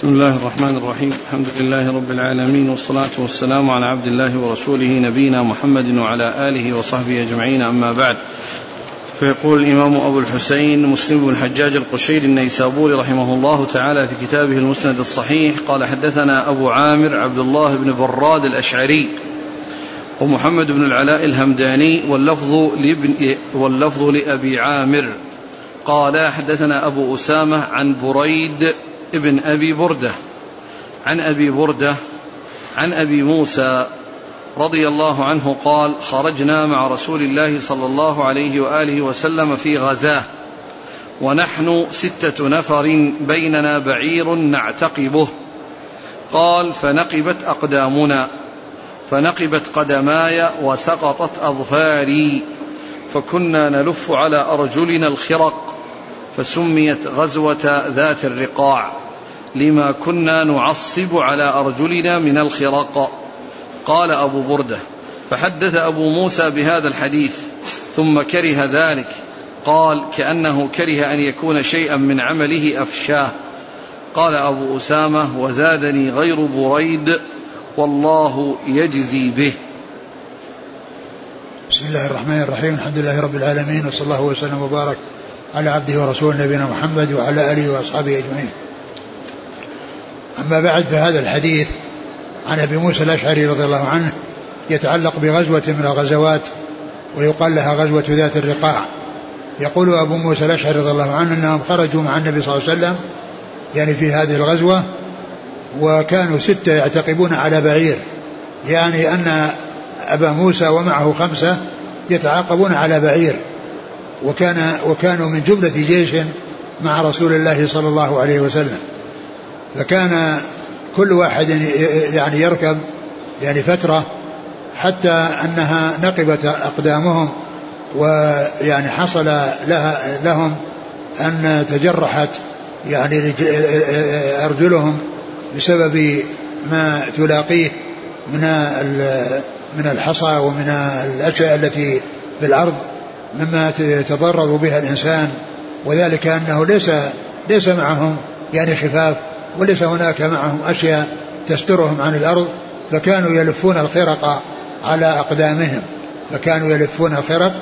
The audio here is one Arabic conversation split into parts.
بسم الله الرحمن الرحيم. الحمد لله رب العالمين والصلاة والسلام على عبد الله ورسوله نبينا محمد وعلى آله وصحبه أجمعين. أما بعد فيقول الإمام أبو الحسين مسلم بن الحجاج القشيري النيسابوري رحمه الله تعالى في كتابه المسند الصحيح قال حدثنا أبو عامر عبد الله بن براد الأشعري ومحمد بن العلاء الهمداني واللفظ لابن واللفظ لأبي عامر. قال حدثنا أبو أسامة عن بريد ابن أبي بردة عن أبي بردة عن أبي موسى رضي الله عنه قال خرجنا مع رسول الله صلى الله عليه وآله وسلم في غزاة ونحن ستة نفر بيننا بعير نعتقبه. قال فنقبت أقدامنا فنقبت قدماي وسقطت أظفاري فكنا نلف على أرجلنا الخرق. فسميت غزوة ذات الرقاع. لما كنا نعصب على أرجلنا من الخرق قال أبو بردة فحدث أبو موسى بهذا الحديث ثم كره ذلك. قال كأنه كره أن يكون شيئا من عمله أفشاه. قال أبو أسامة وزادني غير بريد والله يجزي به. بسم الله الرحمن الرحيم الحمد لله رب العالمين وصلى الله وسلم وبارك على عبده ورسوله نبينا محمد وعلى آله وأصحابه أجمعين. أما بعد فهذا الحديث عن أبي موسى الأشعري رضي الله عنه يتعلق بغزوة من الغزوات ويقال لها غزوة ذات الرقاع. يقول أبو موسى الأشعري رضي الله عنه أنهم خرجوا مع النبي صلى الله عليه وسلم يعني في هذه الغزوة وكانوا ستة يعتقبون على بعير يعني أن أبا موسى ومعه خمسة يتعاقبون على بعير وكان وكانوا من جملة جيش مع رسول الله صلى الله عليه وسلم. فكان كل واحد يعني يركب يعني فترة حتى أنها نقبت أقدامهم ويعني حصل لها لهم أن تجرحت يعني أرجلهم بسبب ما تلاقيه من من الحصى ومن الأشياء التي في الأرض. مما يتضرر بها الإنسان وذلك أنه ليس ليس معهم يعني خفاف وليس هناك معهم أشياء تسترهم عن الأرض فكانوا يلفون الخرق على أقدامهم فكانوا يلفون الخرق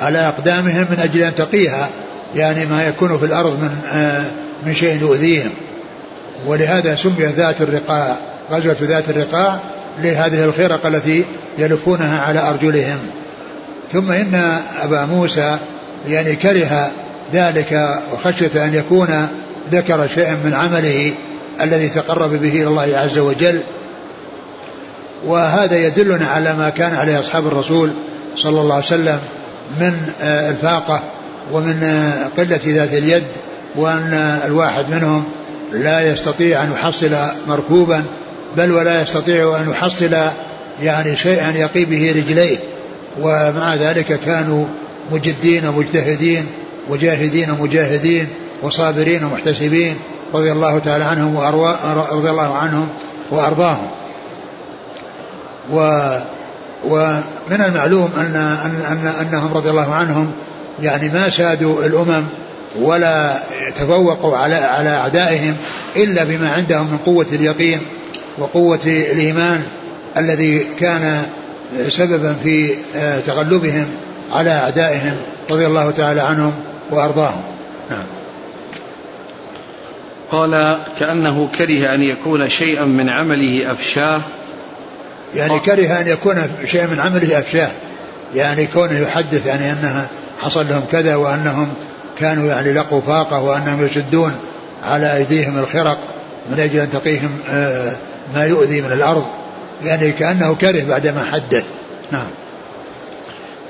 على أقدامهم من أجل أن تقيها يعني ما يكون في الأرض من آه من شيء يؤذيهم. ولهذا سمي ذات الرقاع غزوة ذات الرقاع لهذه الخرق التي يلفونها على أرجلهم. ثم إن أبا موسى يعني كره ذلك وخشية أن يكون ذكر شيئا من عمله الذي تقرب به إلى الله عز وجل. وهذا يدلنا على ما كان عليه أصحاب الرسول صلى الله عليه وسلم من الفاقة ومن قلة ذات اليد وأن الواحد منهم لا يستطيع أن يحصل مركوبا بل ولا يستطيع أن يحصل يعني شيئا يقي به رجليه. ومع ذلك كانوا مجدين مجتهدين وجاهدين مجاهدين وصابرين ومحتسبين رضي الله تعالى عنهم رضي الله عنهم وأرضاهم. و ومن المعلوم ان ان ان أنهم رضي الله عنهم يعني ما سادوا الأمم ولا تفوقوا على على أعدائهم إلا بما عندهم من قوة اليقين وقوة الإيمان الذي كان سببا في تغلبهم على أعدائهم رضي الله تعالى عنهم وأرضاهم. نعم. قال كأنه كره أن يكون شيئا من عمله أفشاه. يعني كره أن يكون شيئا من عمله أفشاه. يعني كونه يحدث يعني أنها حصل لهم كذا وأنهم كانوا يعني لقوا فاقة وأنهم يشدون على أيديهم الخرق من أجل أن تقيهم ما يؤذي من الأرض. يعني كأنه كره بعدما حدث. نعم.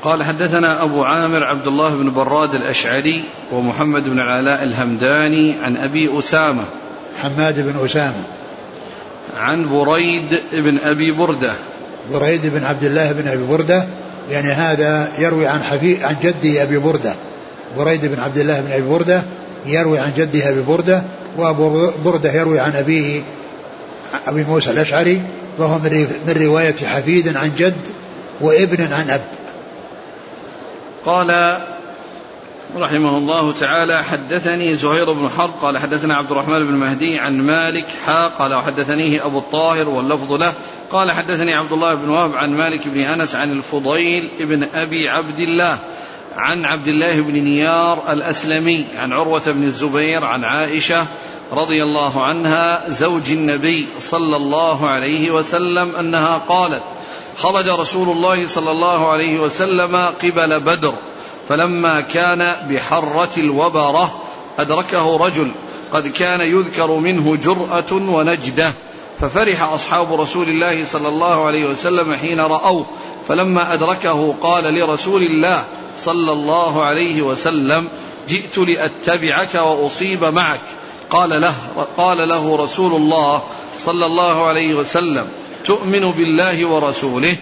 قال حدثنا أبو عامر عبد الله بن براد الأشعري ومحمد بن العلاء الهمداني عن أبي أسامة. حماد بن أسامة. عن بريد بن أبي بردة. بريد بن عبد الله بن أبي بردة. يعني هذا يروي عن حفي عن جدي أبي بردة. بريد بن عبد الله بن أبي بردة يروي عن جده أبي بردة وأبو بردة يروي عن أبيه أبي موسى الأشعري. وهو من رواية حفيد عن جد وابن عن أب. قال رحمه الله تعالى حدثني زهير بن حرب قال حدثنا عبد الرحمن بن مهدي عن مالك حا قال وحدثنيه أبو الطاهر واللفظ له. قال حدثني عبد الله بن وهب عن مالك بن أنس عن الفضيل بن أبي عبد الله عن عبد الله بن نيار الأسلمي عن عروة بن الزبير عن عائشة رضي الله عنها زوج النبي صلى الله عليه وسلم أنها قالت خرج رسول الله صلى الله عليه وسلم قبل بدر فلما كان بحرة الوبرة أدركه رجل قد كان يذكر منه جرأة ونجدة. ففرح أصحاب رسول الله صلى الله عليه وسلم حين رأوه فلما أدركه قال لرسول الله صلى الله عليه وسلم جئت لأتبعك وأصيب معك. قال له قال له رسول الله صلى الله عليه وسلم تؤمن بالله ورسوله؟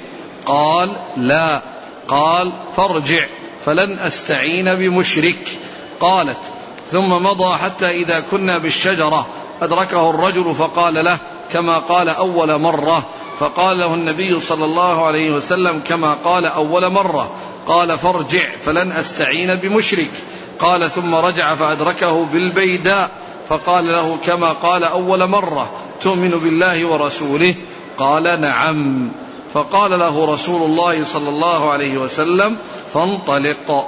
قال لا. قال فارجع فلن أستعين بمشرك. قالت ثم مضى حتى إذا كنا بالشجرة أدركه الرجل فقال له كما قال أول مرة فقال له النبي صلى الله عليه وسلم كما قال أول مرة قال فارجع فلن أستعين بمشرك. قال ثم رجع فأدركه بالبيداء فقال له كما قال أول مرة تؤمن بالله ورسوله؟ قال نعم. فقال له رسول الله صلى الله عليه وسلم فانطلق.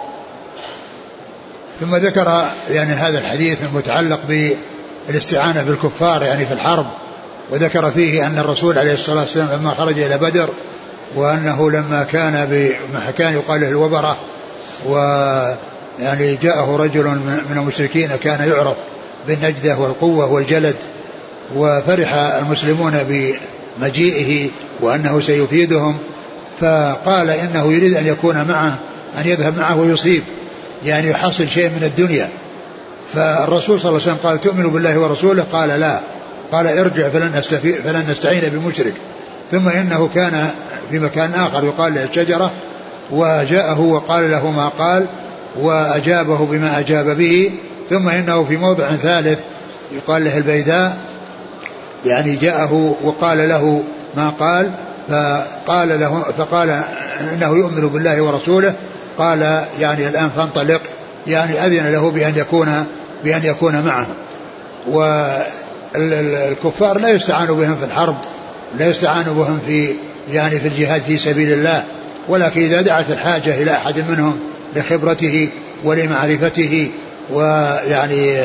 ثم ذكر يعني هذا الحديث المتعلق بالاستعانة بالكفار يعني في الحرب وذكر فيه أن الرسول عليه الصلاة والسلام لما خرج إلى بدر وأنه لما كان بمكان يقال له الوبرة ويعني جاءه رجل من المشركين كان يعرف بالنجدة والقوة والجلد وفرح المسلمون بمجيئه وأنه سيفيدهم فقال إنه يريد أن يكون معه أن يذهب معه ويصيب يعني يحصل شيء من الدنيا. فالرسول صلى الله عليه وسلم قال تؤمن بالله ورسوله؟ قال لا. قال ارجع فلن, فلن نستعين بمشرك. ثم إنه كان في مكان آخر يقال له الشجرة وجاءه وقال له ما قال وأجابه بما أجاب به. ثم إنه في موضع ثالث يقال له البيداء يعني جاءه وقال له ما قال فقال له فقال إنه يؤمن بالله ورسوله. قال يعني الآن فانطلق يعني أذن له بأن يكون بأن يكون معه والكفار لا يستعان بهم في الحرب لا يستعان بهم في يعني في الجهاد في سبيل الله. ولكن إذا دعت الحاجة إلى أحد منهم لخبرته ولمعرفته ويعني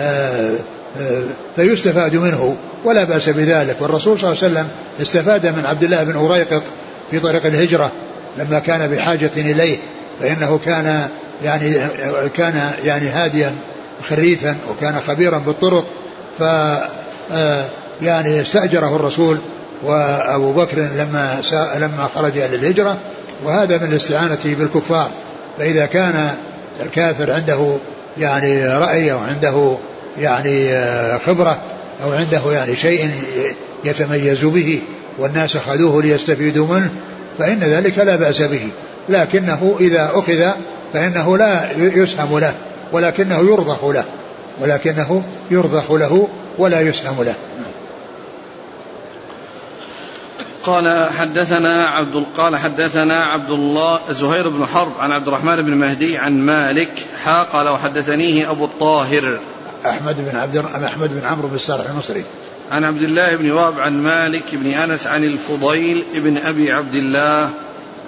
آه، آه، فيستفاد منه. ولا بأس بذلك. والرسول صلى الله عليه وسلم استفاد من عبد الله بن أريقط في طريق الهجرة. لما كان بحاجة إليه فإنه كان يعني كان يعني هاديا خريثا وكان خبيرا بالطرق ف آه، يعني استأجره الرسول وأبو بكر لما لما خرج إلى الهجرة وهذا من الاستعانة بالكفار. فإذا كان الكافر عنده يعني رأي أو عنده يعني آه، خبرة أو عنده يعني شيء يتميز به والناس أخذوه ليستفيدوا منه فإن ذلك لا بأس به. لكنه إذا أخذ فإنه لا يسهم له. ولكنه يرضخ له ولكنه يرضخ له ولا يسهم له. قال حدثنا عبد قال حدثنا عبد الله زهير بن حرب عن عبد الرحمن بن مهدي عن مالك حا قال وحدثنيه أبو الطاهر. أحمد بن عبد أحمد بن عمرو بن السرح المصري. عن عبد الله بن وهب عن مالك بن أنس عن الفضيل بن أبي عبد الله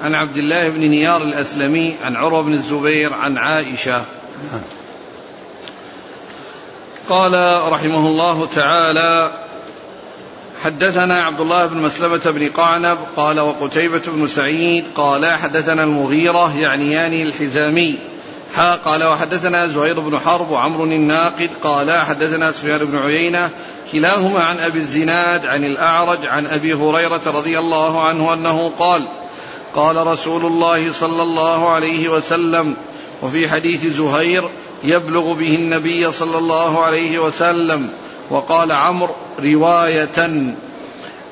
عن عبد الله بن نيار الأسلمي عن عروة بن الزبير عن عائشة. نعم. قال رحمه الله تعالى حدثنا عبد الله بن مسلمة بن قعنب قال وقتيبة بن سعيد قال حدثنا المغيرة يعنيان الحزامي حا قال وحدثنا زهير بن حرب وعمر الناقد قال حدثنا سفيان بن عيينة كلاهما عن أبي الزناد عن الأعرج عن أبي هريرة رضي الله عنه أنه قال قال رسول الله صلى الله عليه وسلم وفي حديث زهير يبلغ به النبي صلى الله عليه وسلم وقال عمرو رواية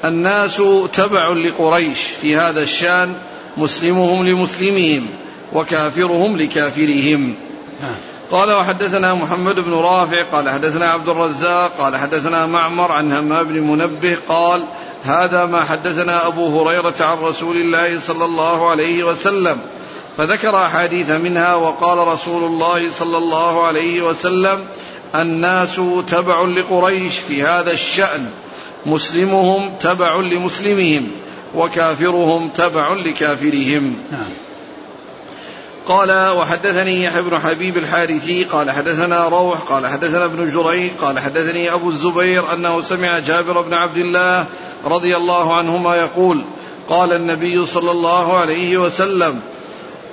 الناس تبع لقريش في هذا الشأن مسلمهم لمسلمهم وكافرهم لكافرهم. قال وحدثنا محمد بن رافع قال حدثنا عبد الرزاق قال حدثنا معمر عن همام بن منبه قال هذا ما حدثنا أبو هريرة عن رسول الله صلى الله عليه وسلم. فذكر أحاديث منها وقال رسول الله صلى الله عليه وسلم الناس تبع لقريش في هذا الشأن مسلمهم تبع لمسلمهم وكافرهم تبع لكافرهم نعم. قال وحدثني يحيى بن حبيب الحارثي قال حدثنا روح قال حدثنا ابن جريج قال حدثني أبو الزبير أنه سمع جابر بن عبد الله رضي الله عنهما يقول قال النبي صلى الله عليه وسلم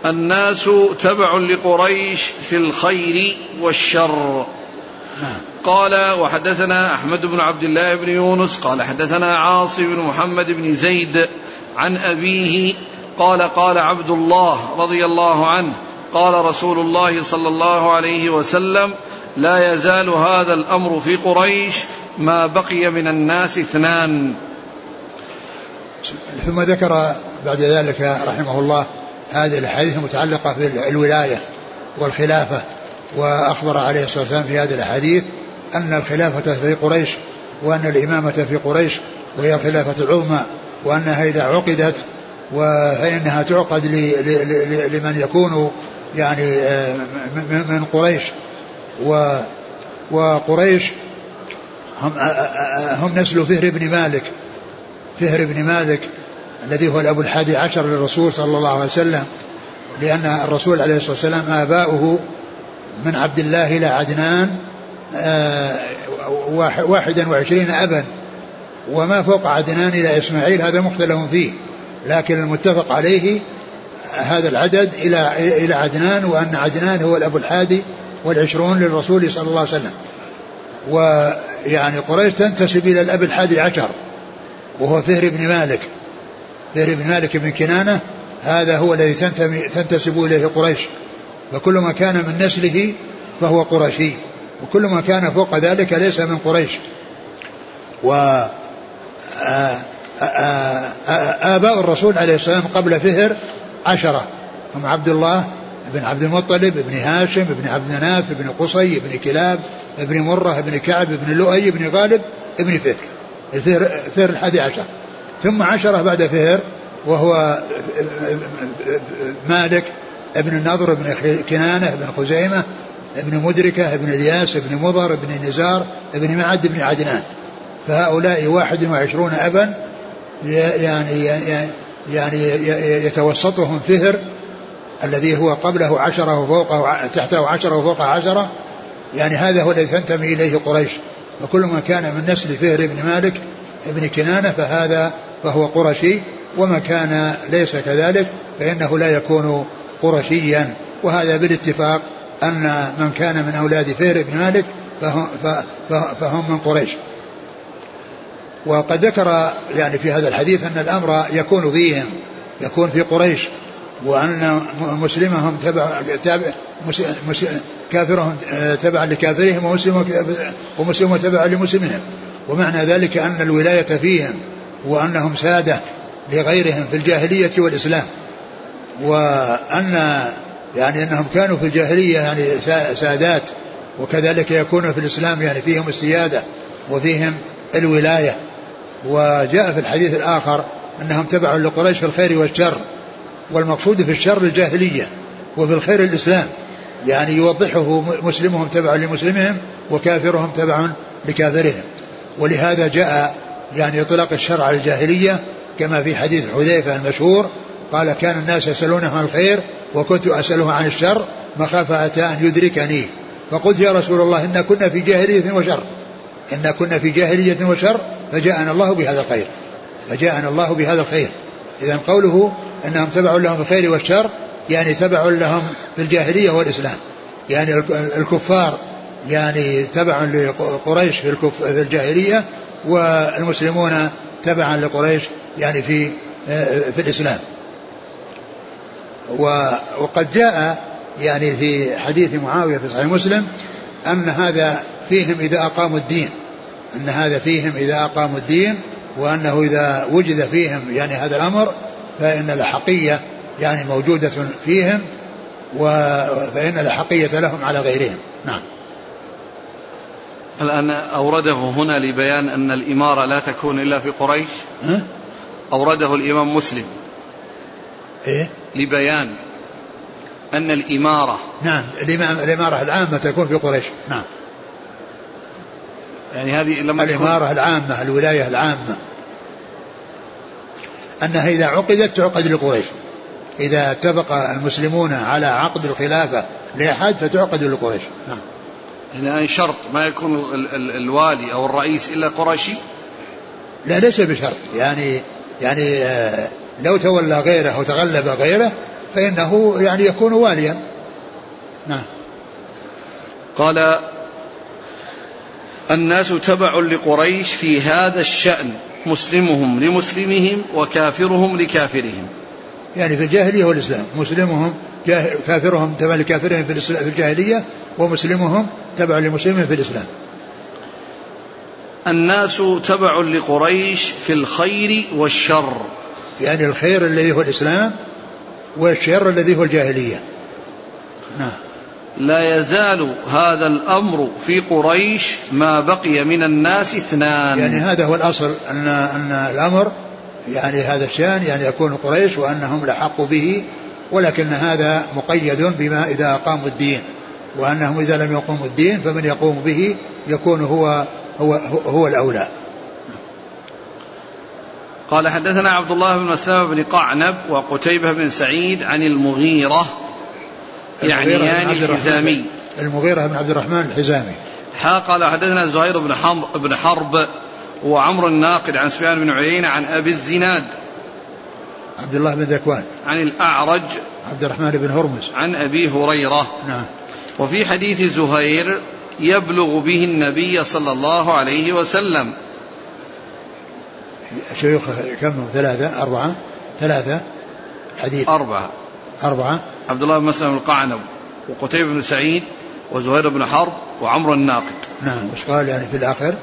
الناس تبع لقريش في الخير والشر. قال وحدثنا أحمد بن عبد الله بن يونس قال حدثنا عاصم بن محمد بن زيد عن أبيه قال قال عبد الله رضي الله عنه قال رسول الله صلى الله عليه وسلم لا يزال هذا الأمر في قريش ما بقي من الناس اثنان. ثم ذكر بعد ذلك رحمه الله هذه الأحاديث المتعلقة بالولاية والخلافة وأخبر عليه الصلاة والسلام في هذه الأحاديث أن الخلافة في قريش وأن الإمامة في قريش وهي الخلافه العظمى وانها اذا عقدت فإنها تعقد لمن يكون يعني آه، من قريش. و وقريش هم آه، آه، هم نسل فهر بن مالك. فهر بن مالك الذي هو الأبو الحادي عشر للرسول صلى الله عليه وسلم لأن الرسول عليه الصلاة والسلام آباؤه من عبد الله إلى عدنان واحدا وعشرين أبا وما فوق عدنان إلى إسماعيل هذا مختلف فيه لكن المتفق عليه هذا العدد إلى إلى عدنان وأن عدنان هو الأبو الحادي والعشرون للرسول صلى الله عليه وسلم. ويعني قريش تنتسب إلى الأب الحادي عشر وهو فهر بن مالك. فهر بن مالك بن كنانة هذا هو الذي تنتسب إليه قريش. فكل ما كان من نسله فهو قرشي وكل ما كان فوق ذلك ليس من قريش. و آباء الرسول عليه السلام قبل فهر عشرة. هم عبد الله بن عبد المطلب بن هاشم بن عبد مناف بن قصي بن كلاب بن مرة بن كعب بن لؤي بن غالب بن فهر. فهر الحادي عشر. ثم عشرة بعد فهر وهو مالك ابن النضر بن كنانة بن خزيمة ابن مدركة ابن الياس ابن مضر ابن نزار ابن معد بن عدنان. فهؤلاء واحد وعشرون أبا يعني يعني يتوسطهم فهر الذي هو قبله عشرة وفوقه تحته عشرة وفوقه عشرة. يعني هذا هو الذي تنتمي إليه قريش. وكل ما كان من نسل فهر بن مالك بن كنانة فهذا فهو قرشي وما كان ليس كذلك فإنه لا يكون قرشيا. وهذا بالاتفاق أن من كان من أولاد فهر بن مالك فهم, فهم من قريش. وقد ذكر يعني في هذا الحديث أن الأمر يكون فيهم يكون في قريش وأن مسلمهم تبع تابع كافرهم تبعا لكافرهم ومسلم ومسلم تبعا لمسلمهم. ومعنى ذلك أن الولاية فيهم. وأنهم سادة لغيرهم في الجاهلية والإسلام. وأن يعني أنهم كانوا في الجاهلية يعني سادات وكذلك يكون في الإسلام يعني فيهم السيادة وفيهم الولاية. وجاء في الحديث الآخر أنهم تبعوا لقريش في الخير والشر والمقصود في الشر الجاهلية وفي الخير الإسلام. يعني يوضحه مسلمهم تبع لمسلمهم وكافرهم تبع لكافرهم. ولهذا جاء يعني إطلاق الشر على الجاهلية كما في حديث حذيفة المشهور قال كان الناس يسألونه عن الخير وكنت أسأله عن الشر مخافة أن يدركني. فقلت يا رسول الله إن كنا في جاهلية وشر. إن كنا في جاهلية وشر فجاءنا الله بهذا الخير. فجاءنا الله بهذا الخير. إذا قوله أنهم تبعوا لهم الخير والشر يعني تبعوا لهم في الجاهلية والإسلام. يعني الكفار يعني تبع لقريش في الجاهلية والمسلمون تبعا لقريش يعني في في الإسلام. وقد جاء يعني في حديث معاوية في صحيح مسلم أن هذا فيهم إذا أقاموا الدين أن هذا فيهم إذا أقاموا الدين وأنه إذا وجد فيهم يعني هذا الأمر فإن الحقية يعني موجودة فيهم فإن الحقية لهم على غيرهم. نعم. الآن أورده هنا لبيان أن الإمارة لا تكون إلا في قريش. ها؟ أورده الإمام مسلم. إيه؟ لبيان أن الإمارة نعم الإمارة العامة تكون في قريش. نعم. يعني هذه لما الإمارة العامة الولاية العامة. أنها إذا عقدت تعقد لقريش. إذا اتفق المسلمون على عقد الخلافة لأحد فتعقد لقريش. نعم. هنا شرط ما يكون ال ال الوالي أو الرئيس إلا قرشي لا ليس بشرط. يعني يعني آه، لو تولى غيره أو تغلب غيره فإنه يعني يكون واليا. نعم. قال الناس تبع لقريش في هذا الشأن مسلمهم لمسلمهم وكافرهم لكافرهم. يعني في الجاهلية والإسلام مسلمهم كافرهم تبع لكافرهم في الجاهلية ومسلمهم تبع لمسلمهم في الإسلام. الناس تبع لقريش في الخير والشر. يعني الخير الذي هو الإسلام والشر الذي هو الجاهلية. نعم. لا يزال هذا الأمر في قريش ما بقي من الناس اثنان. يعني هذا هو الأصل أن, أن الأمر يعني هذا الشأن يعني يكون قريش وأنهم لحق به ولكن هذا مقيد بما إذا أقاموا الدين وأنهم إذا لم يقوموا الدين فمن يقوم به يكون هو هو هو الأولى. قال حدثنا عبد الله بن مسلمة بن قعنب وقتيبة بن سعيد عن المغيرة يعني يعني الحزامي. المغيرة بن عبد الرحمن الحزامي. حا قال حدثنا زهير بن بن حرب وعمر الناقد عن سفيان بن عيينة عن أبي الزناد. عبد الله بن ذكوان. عن الأعرج عبد الرحمن بن هرمز. عن أبي هريرة. نعم. وفي حديث زهير يبلغ به النبي صلى الله عليه وسلم. شيوخ كم؟ ثلاثة أربعة ثلاثة حديث. أربعة. أربعة. عبد الله بن مسلم القعنب وقتيبة بن سعيد وزهير بن حرب وعمر الناقد. نعم. وش قال؟ يعني في الآخر؟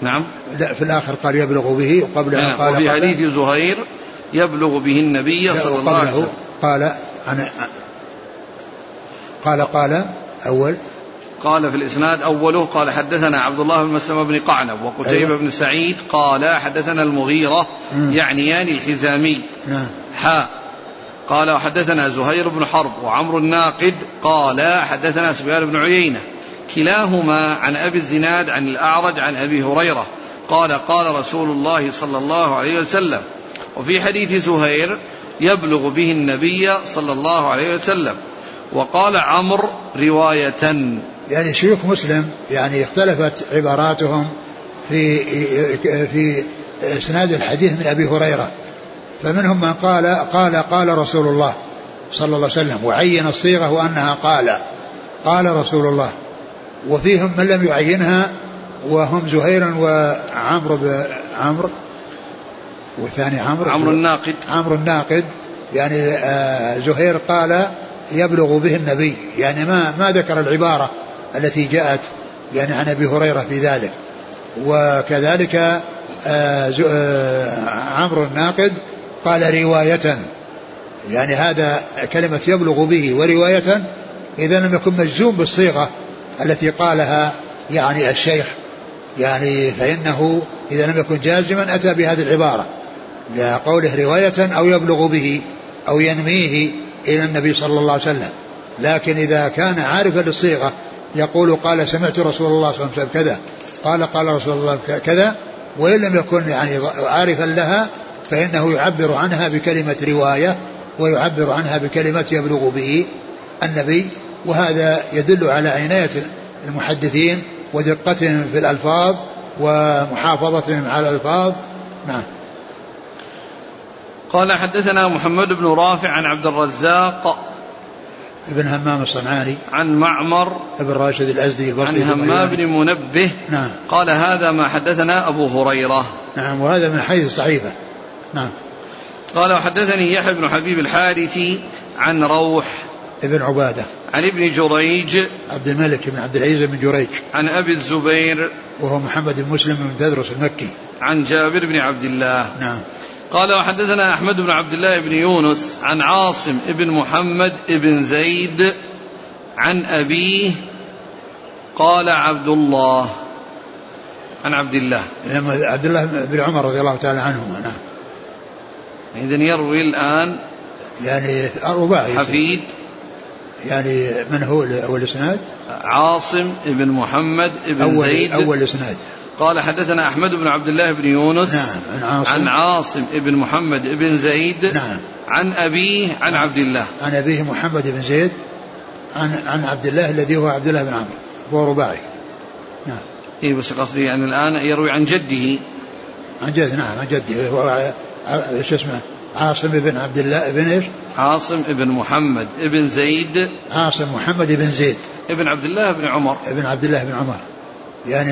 نعم. لا في الآخر قال يبلغ به وقبلها نعم. قال وفي حديث زهير يبلغ به النبي صلى الله عليه وسلم. قال عن قال قال أول. قال في الإسناد أوله قال حدثنا عبد الله بن مسلم بن قعنب وقتيبة أيوة. بن سعيد قال حدثنا المغيرة يعنيان الحزامي نعم. حاء قال وحدثنا زهير بن حرب وعمر الناقد قال حدثنا سفيان بن عيينة كلاهما عن أبي الزناد عن الأعرج عن أبي هريرة قال قال رسول الله صلى الله عليه وسلم وفي حديث زهير يبلغ به النبي صلى الله عليه وسلم وقال عمرو رواية. يعني شيوخ مسلم يعني اختلفت عباراتهم في في إسناد الحديث من أبي هريرة فمنهم من قال قال قال رسول الله صلى الله عليه وسلم وعين الصيغة وأنها قال قال رسول الله وفيهم من لم يعينها وهم زهير وعمرو عمرو والثاني عمرو. عمرو الناقد. عمرو الناقد. يعني آه زهير قال يبلغ به النبي. يعني ما ما ذكر العبارة التي جاءت يعني عن أبي هريرة في ذلك. وكذلك آه آه عمرو الناقد قال رواية. يعني هذا كلمة يبلغ به. ورواية إذا لم يكن مجزوم بالصيغة التي قالها يعني الشيخ. يعني فإنه إذا لم يكن جازما أتى بهذه العبارة. لقوله رواية أو يبلغ به أو ينميه إلى النبي صلى الله عليه وسلم. لكن إذا كان عارفا للصيغة يقول قال سمعت رسول الله صلى الله عليه وسلم كذا قال قال رسول الله كذا وإن لم يكن يعني عارفا لها فإنه يعبر عنها بكلمة رواية ويعبر عنها بكلمة يبلغ به النبي. وهذا يدل على عناية المحدثين ودقتهم في الألفاظ ومحافظتهم على الألفاظ. نعم. قال حدثنا محمد بن رافع عن عبد الرزاق ابن همام الصنعاني عن معمر ابن راشد الأزدي البصري عن همام بن منبه نعم. قال هذا ما حدثنا أبو هريرة. نعم وهذا من حيث الصحيفة نعم. قال وحدثني يحيى بن حبيب الحارثي عن روح ابن عبادة. عن ابن جريج عبد الملك بن عبد العزيز بن جريج. عن أبي الزبير وهو محمد بن مسلم بن تدرس المكي. عن جابر بن عبد الله. نعم. قال وحدثنا أحمد بن عبد الله بن يونس عن عاصم بن محمد بن زيد عن أبيه قال عبد الله عن عبد الله. عبد الله بن عمر رضي الله تعالى عنهما نعم. إذا يروي الآن يعني رباعي حفيد. يعني من هو أول إسناد عاصم بن محمد بن أول زيد. أول إسناد. قال حدثنا أحمد بن عبد الله بن يونس نعم عن عاصم. عن عاصم بن محمد بن زيد نعم. عن أبيه عن عبد الله. عن أبيه محمد بن زيد عن عن عبد الله الذي هو عبد الله بن عمرو هو رباعي. نعم. إيه بس قصدي يعني الآن يروي عن جده. عن جد نعم عن جده. هو شو اسمه؟ عاصم بن عبد الله بن إيش؟ عاصم بن محمد بن زيد. عاصم محمد بن زيد. ابن عبد الله بن عمر. ابن عبد الله بن عمر. يعني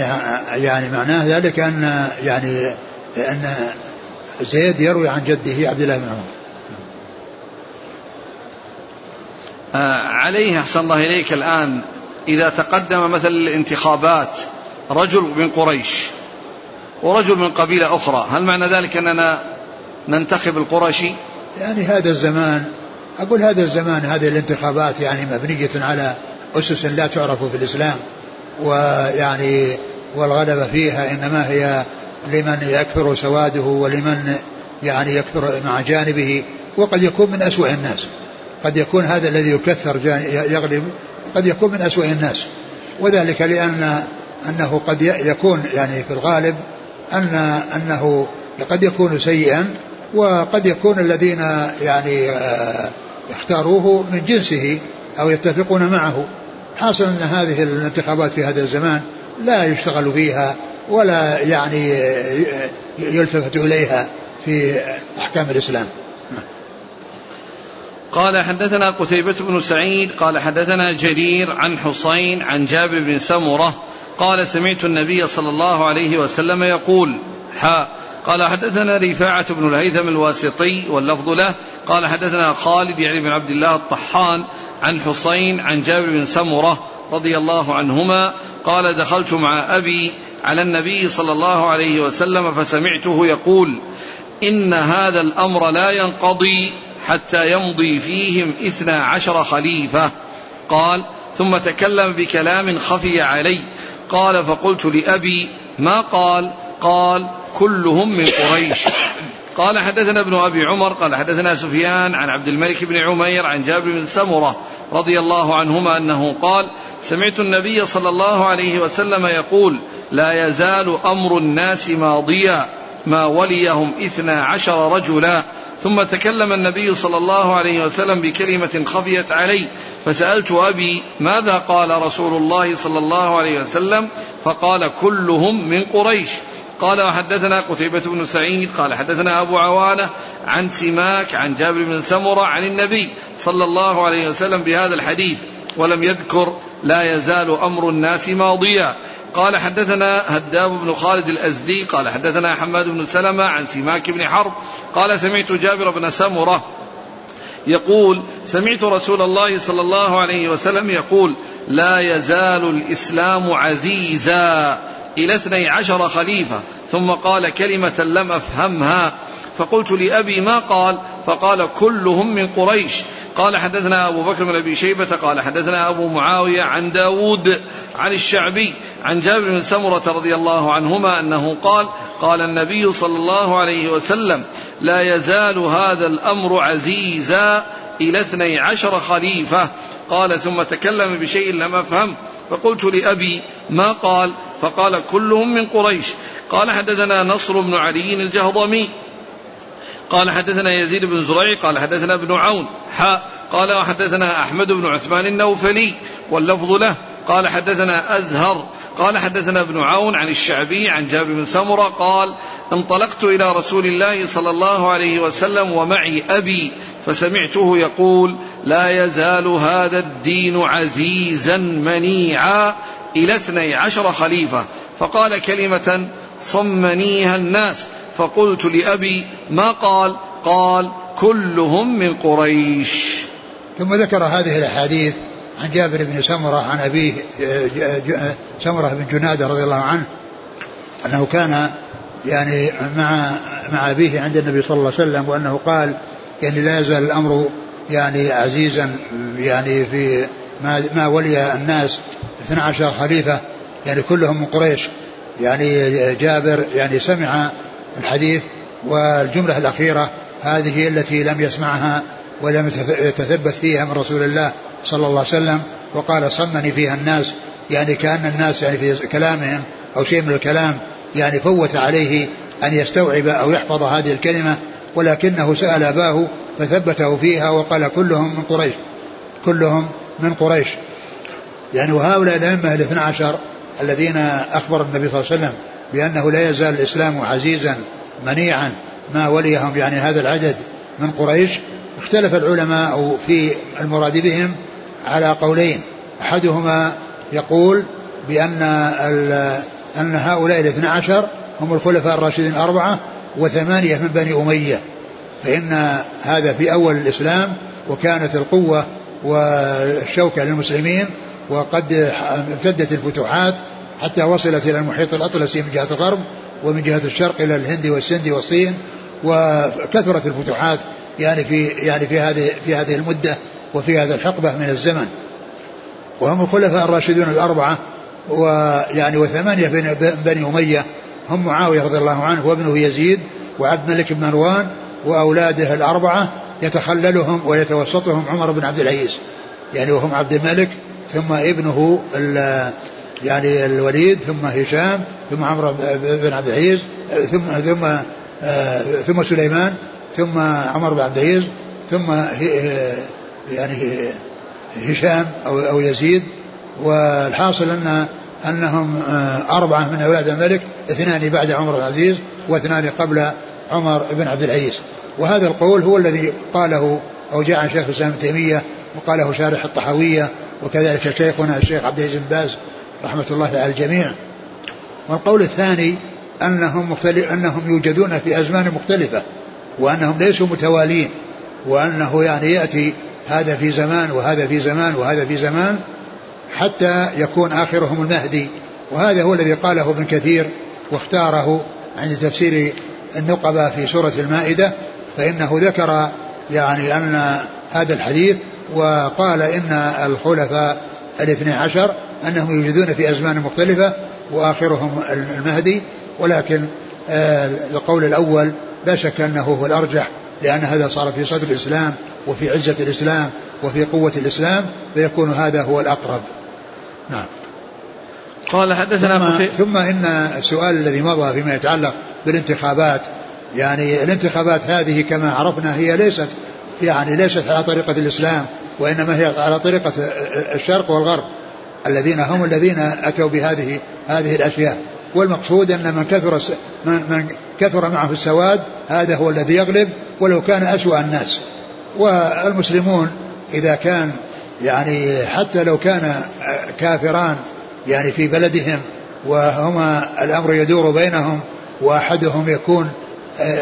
يعني معناه ذلك أن يعني أن زيد يروي عن جده عبد الله بن عمر. آه عليه أحسن الله إليك الآن. إذا تقدم مثل الانتخابات رجل من قريش ورجل من قبيلة أخرى هل معنى ذلك أننا ننتخب القرشي يعني هذا الزمان أقول هذا الزمان هذه الانتخابات يعني مبنية على أسس لا تعرف في الإسلام. ويعني والغلبة فيها إنما هي لمن يكثر سواده ولمن يعني يكثر مع جانبه وقد يكون من أسوأ الناس. قد يكون هذا الذي يكثر يغلب قد يكون من أسوأ الناس. وذلك لأن أنه قد يكون يعني في الغالب أن أنه قد يكون سيئا وقد يكون الذين يعني آه، اختاروه من جنسه أو يتفقون معه. حاصل أن هذه الانتخابات في هذا الزمان لا يشتغل فيها ولا يعني يلتفت إليها في أحكام الإسلام. قال حدثنا قتيبة بن سعيد قال حدثنا جرير عن حسين عن جابر بن سمرة قال سمعت النبي صلى الله عليه وسلم يقول حاء قال حدثنا رفاعة بن الهيثم الواسطي واللفظ له قال حدثنا خالد يعني بن عبد الله الطحان عن حسين عن جابر بن سمرة رضي الله عنهما قال دخلت مع أبي على النبي صلى الله عليه وسلم فسمعته يقول إن هذا الأمر لا ينقضي حتى يمضي فيهم إثنا عشر خليفة. قال ثم تكلم بكلام خفي علي. قال فقلت لأبي ما قال؟ قال كلهم من قريش. قال حدثنا ابن أبي عمر قال حدثنا سفيان عن عبد الملك بن عمير عن جابر بن سمرة رضي الله عنهما أنه قال سمعت النبي صلى الله عليه وسلم يقول لا يزال أمر الناس ماضيا ما وليهم إثنا عشر رجلا ثم تكلم النبي صلى الله عليه وسلم بكلمة خفيت علي فسألت أبي ماذا قال رسول الله صلى الله عليه وسلم؟ فقال كلهم من قريش قال وحدثنا قتيبة بن سعيد قال حدثنا أبو عوانة عن سماك عن جابر بن سمرة عن النبي صلى الله عليه وسلم بهذا الحديث ولم يذكر لا يزال أمر الناس ماضيا. قال حدثنا هداب بن خالد الأزدي قال حدثنا حماد بن سلمة عن سماك بن حرب قال سمعت جابر بن سمرة يقول سمعت رسول الله صلى الله عليه وسلم يقول لا يزال الإسلام عزيزا. إلى اثني عشر خليفة ثم قال كلمة لم أفهمها. فقلت لأبي ما قال؟ فقال كلهم من قريش. قال حدثنا أبو بكر بن أبي شيبة قال حدثنا أبو معاوية عن داود عن الشعبي عن جابر بن سمرة رضي الله عنهما أنه قال قال النبي صلى الله عليه وسلم لا يزال هذا الأمر عزيزا إلى اثني عشر خليفة. قال ثم تكلم بشيء لم أفهم. فقلت لأبي ما قال؟ فقال كلهم من قريش. قال حدثنا نصر بن علي الجهضمي. قال حدثنا يزيد بن زريع. قال حدثنا ابن عون. حاء قال وحدثنا أحمد بن عثمان النوفلي. واللفظ له. قال حدثنا أزهر. قال حدثنا ابن عون عن الشعبي عن جابر بن سمرة. قال انطلقت إلى رسول الله صلى الله عليه وسلم ومعي أبي فسمعته يقول لا يزال هذا الدين عزيزا منيعا. إلى اثني عشر خليفة فقال كلمة صمنيها الناس. فقلت لأبي ما قال؟ قال كلهم من قريش. ثم ذكر هذه الأحاديث عن جابر بن سمرة عن أبيه سمرة بن جنادة رضي الله عنه أنه كان يعني مع مع أبيه عند النبي صلى الله عليه وسلم وأنه قال يعني لا يزال الأمر يعني عزيزا يعني في ما ما ولي الناس 12 خليفة يعني كلهم من قريش. يعني جابر يعني سمع الحديث والجملة الأخيرة هذه التي لم يسمعها ولم يتثبت فيها من رسول الله صلى الله عليه وسلم. وقال صمني فيها الناس يعني كأن الناس يعني في كلامهم أو شيء من الكلام يعني فوت عليه أن يستوعب أو يحفظ هذه الكلمة. ولكنه سأل أباه فثبته فيها وقال كلهم من قريش كلهم من قريش. يعني وهؤلاء الأئمة الاثنى عشر الذين أخبر النبي صلى الله عليه وسلم بأنه لا يزال الإسلام عزيزا منيعا ما وليهم يعني هذا العدد من قريش اختلف العلماء في المراد بهم على قولين. أحدهما يقول بأن أن هؤلاء الاثنى عشر هم الخلفاء الراشدين الأربعة وثمانية من بني أمية. فإن هذا في أول الإسلام وكانت القوة والشوكة للمسلمين وقد امتدت الفتوحات حتى وصلت إلى المحيط الأطلسي من جهة الغرب ومن جهة الشرق إلى الهند والسند والصين وكثرت الفتوحات يعني في يعني في هذه في هذه المدة وفي هذا الحقبة من الزمن. وهم الخلفاء الراشدون الأربعة ويعني وثمانية بني أمية هم معاوية رضي الله عنه وابنه يزيد وعبد الملك بن مروان وأولاده الأربعة يتخللهم ويتوسطهم عمر بن عبد العزيز. يعني وهم عبد الملك ثم ابنه يعني الوليد ثم هشام ثم عمرو بن عبد العزيز ثم ثم ثم سليمان ثم عمر بن عبد العزيز ثم يعني هشام أو أو يزيد. والحاصل ان أنهم أربعة من أولاد الملك اثنان بعد عمر بن عبد العزيز واثنان قبل عمر بن عبد العزيز. وهذا القول هو الذي قاله أو جاء عن شيخ الإسلام ابن تيمية وقاله شارح الطحاوية وكذلك شيخنا الشيخ عبد العزيز بن باز رحمة الله على الجميع. والقول الثاني أنهم مختلف أنهم يوجدون في أزمان مختلفة وأنهم ليسوا متوالين وأنه يعني يأتي هذا في زمان وهذا في زمان وهذا في زمان حتى يكون آخرهم المهدي. وهذا هو الذي قاله ابن كثير واختاره عند تفسير النقبة في سورة المائدة. فإنه ذكر يعني أن هذا الحديث وقال إن الخلفاء الاثني عشر أنهم يوجدون في أزمان مختلفة وآخرهم المهدي ولكن آه، القول الأول لا شك أنه هو الأرجح لأن هذا صار في صدر الإسلام وفي عزة الإسلام وفي قوة الإسلام فيكون هذا هو الأقرب. نعم. قال حدثنا ثم, ثم إن السؤال الذي مضى فيما يتعلق بالانتخابات يعني الانتخابات هذه كما عرفنا هي ليست يعني ليست على طريقة الإسلام وإنما هي على طريقة الشرق والغرب الذين هم الذين أتوا بهذه هذه الأشياء. والمقصود أن من كثر من, من كثر معه السواد هذا هو الذي يغلب ولو كان أسوأ الناس. والمسلمون إذا كان يعني حتى لو كان كافران يعني في بلدهم وهما الأمر يدور بينهم وأحدهم يكون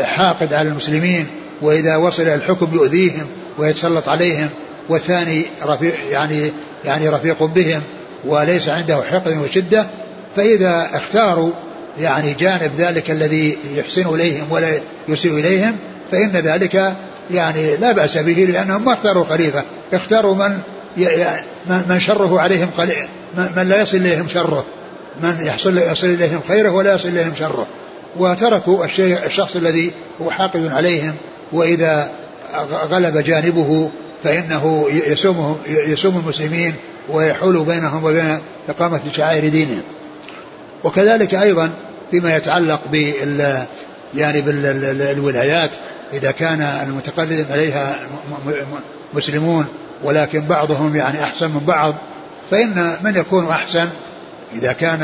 حاقد على المسلمين وإذا وصل الحكم يؤذيهم ويتسلط عليهم والثاني رفيق يعني يعني رفيق بهم وليس عنده حقد وشدة فإذا اختاروا يعني جانب ذلك الذي يحسن إليهم ولا يسيء إليهم فإن ذلك يعني لا بأس به لأنهم ما اختاروا خليفة اختاروا من من شره عليهم قليل من لا يصل إليهم شره من يحصل يصل إليهم خيره ولا يصل إليهم شره. وتركوا الشيء الشخص الذي هو حاقد عليهم وإذا غلب جانبه فإنه يسومهم يسوم المسلمين ويحول بينهم وبين إقامة شعائر دينهم. وكذلك أيضا فيما يتعلق بال يعني بالولايات إذا كان المتقلد عليها مسلمون ولكن بعضهم يعني أحسن من بعض فإن من يكون أحسن؟ إذا كان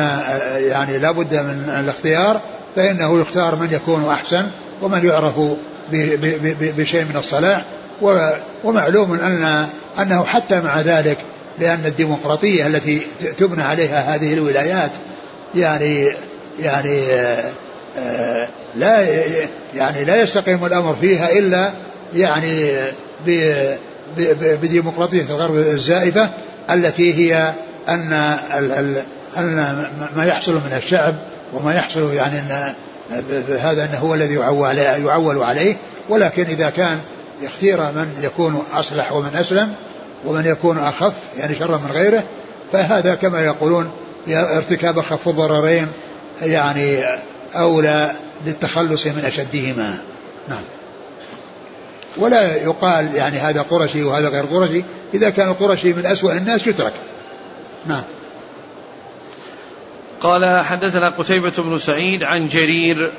يعني لابد من الاختيار فإنه يختار من يكون أحسن ومن يعرف بشيء من الصلاح. ومعلوم أن أنه حتى مع ذلك لأن الديمقراطية التي تبنى عليها هذه الولايات يعني يعني آه، لا يعني لا يستقيم الأمر فيها إلا يعني بديمقراطية الغرب الزائفة التي هي أن أن ما يحصل من الشعب وما يحصل يعني أن هذا أنه هو الذي يعول عليه. ولكن إذا كان يختير من يكون أصلح ومن أسلم ومن يكون أخف يعني شر من غيره فهذا كما يقولون ارتكاب أخف الضررين يعني أولى للتخلص من أشدهما. نعم. ولا يقال يعني هذا قرشي وهذا غير قرشي. إذا كان القرشي من أسوأ الناس يترك. نعم. قال حدثنا قتيبة بن سعيد عن جرير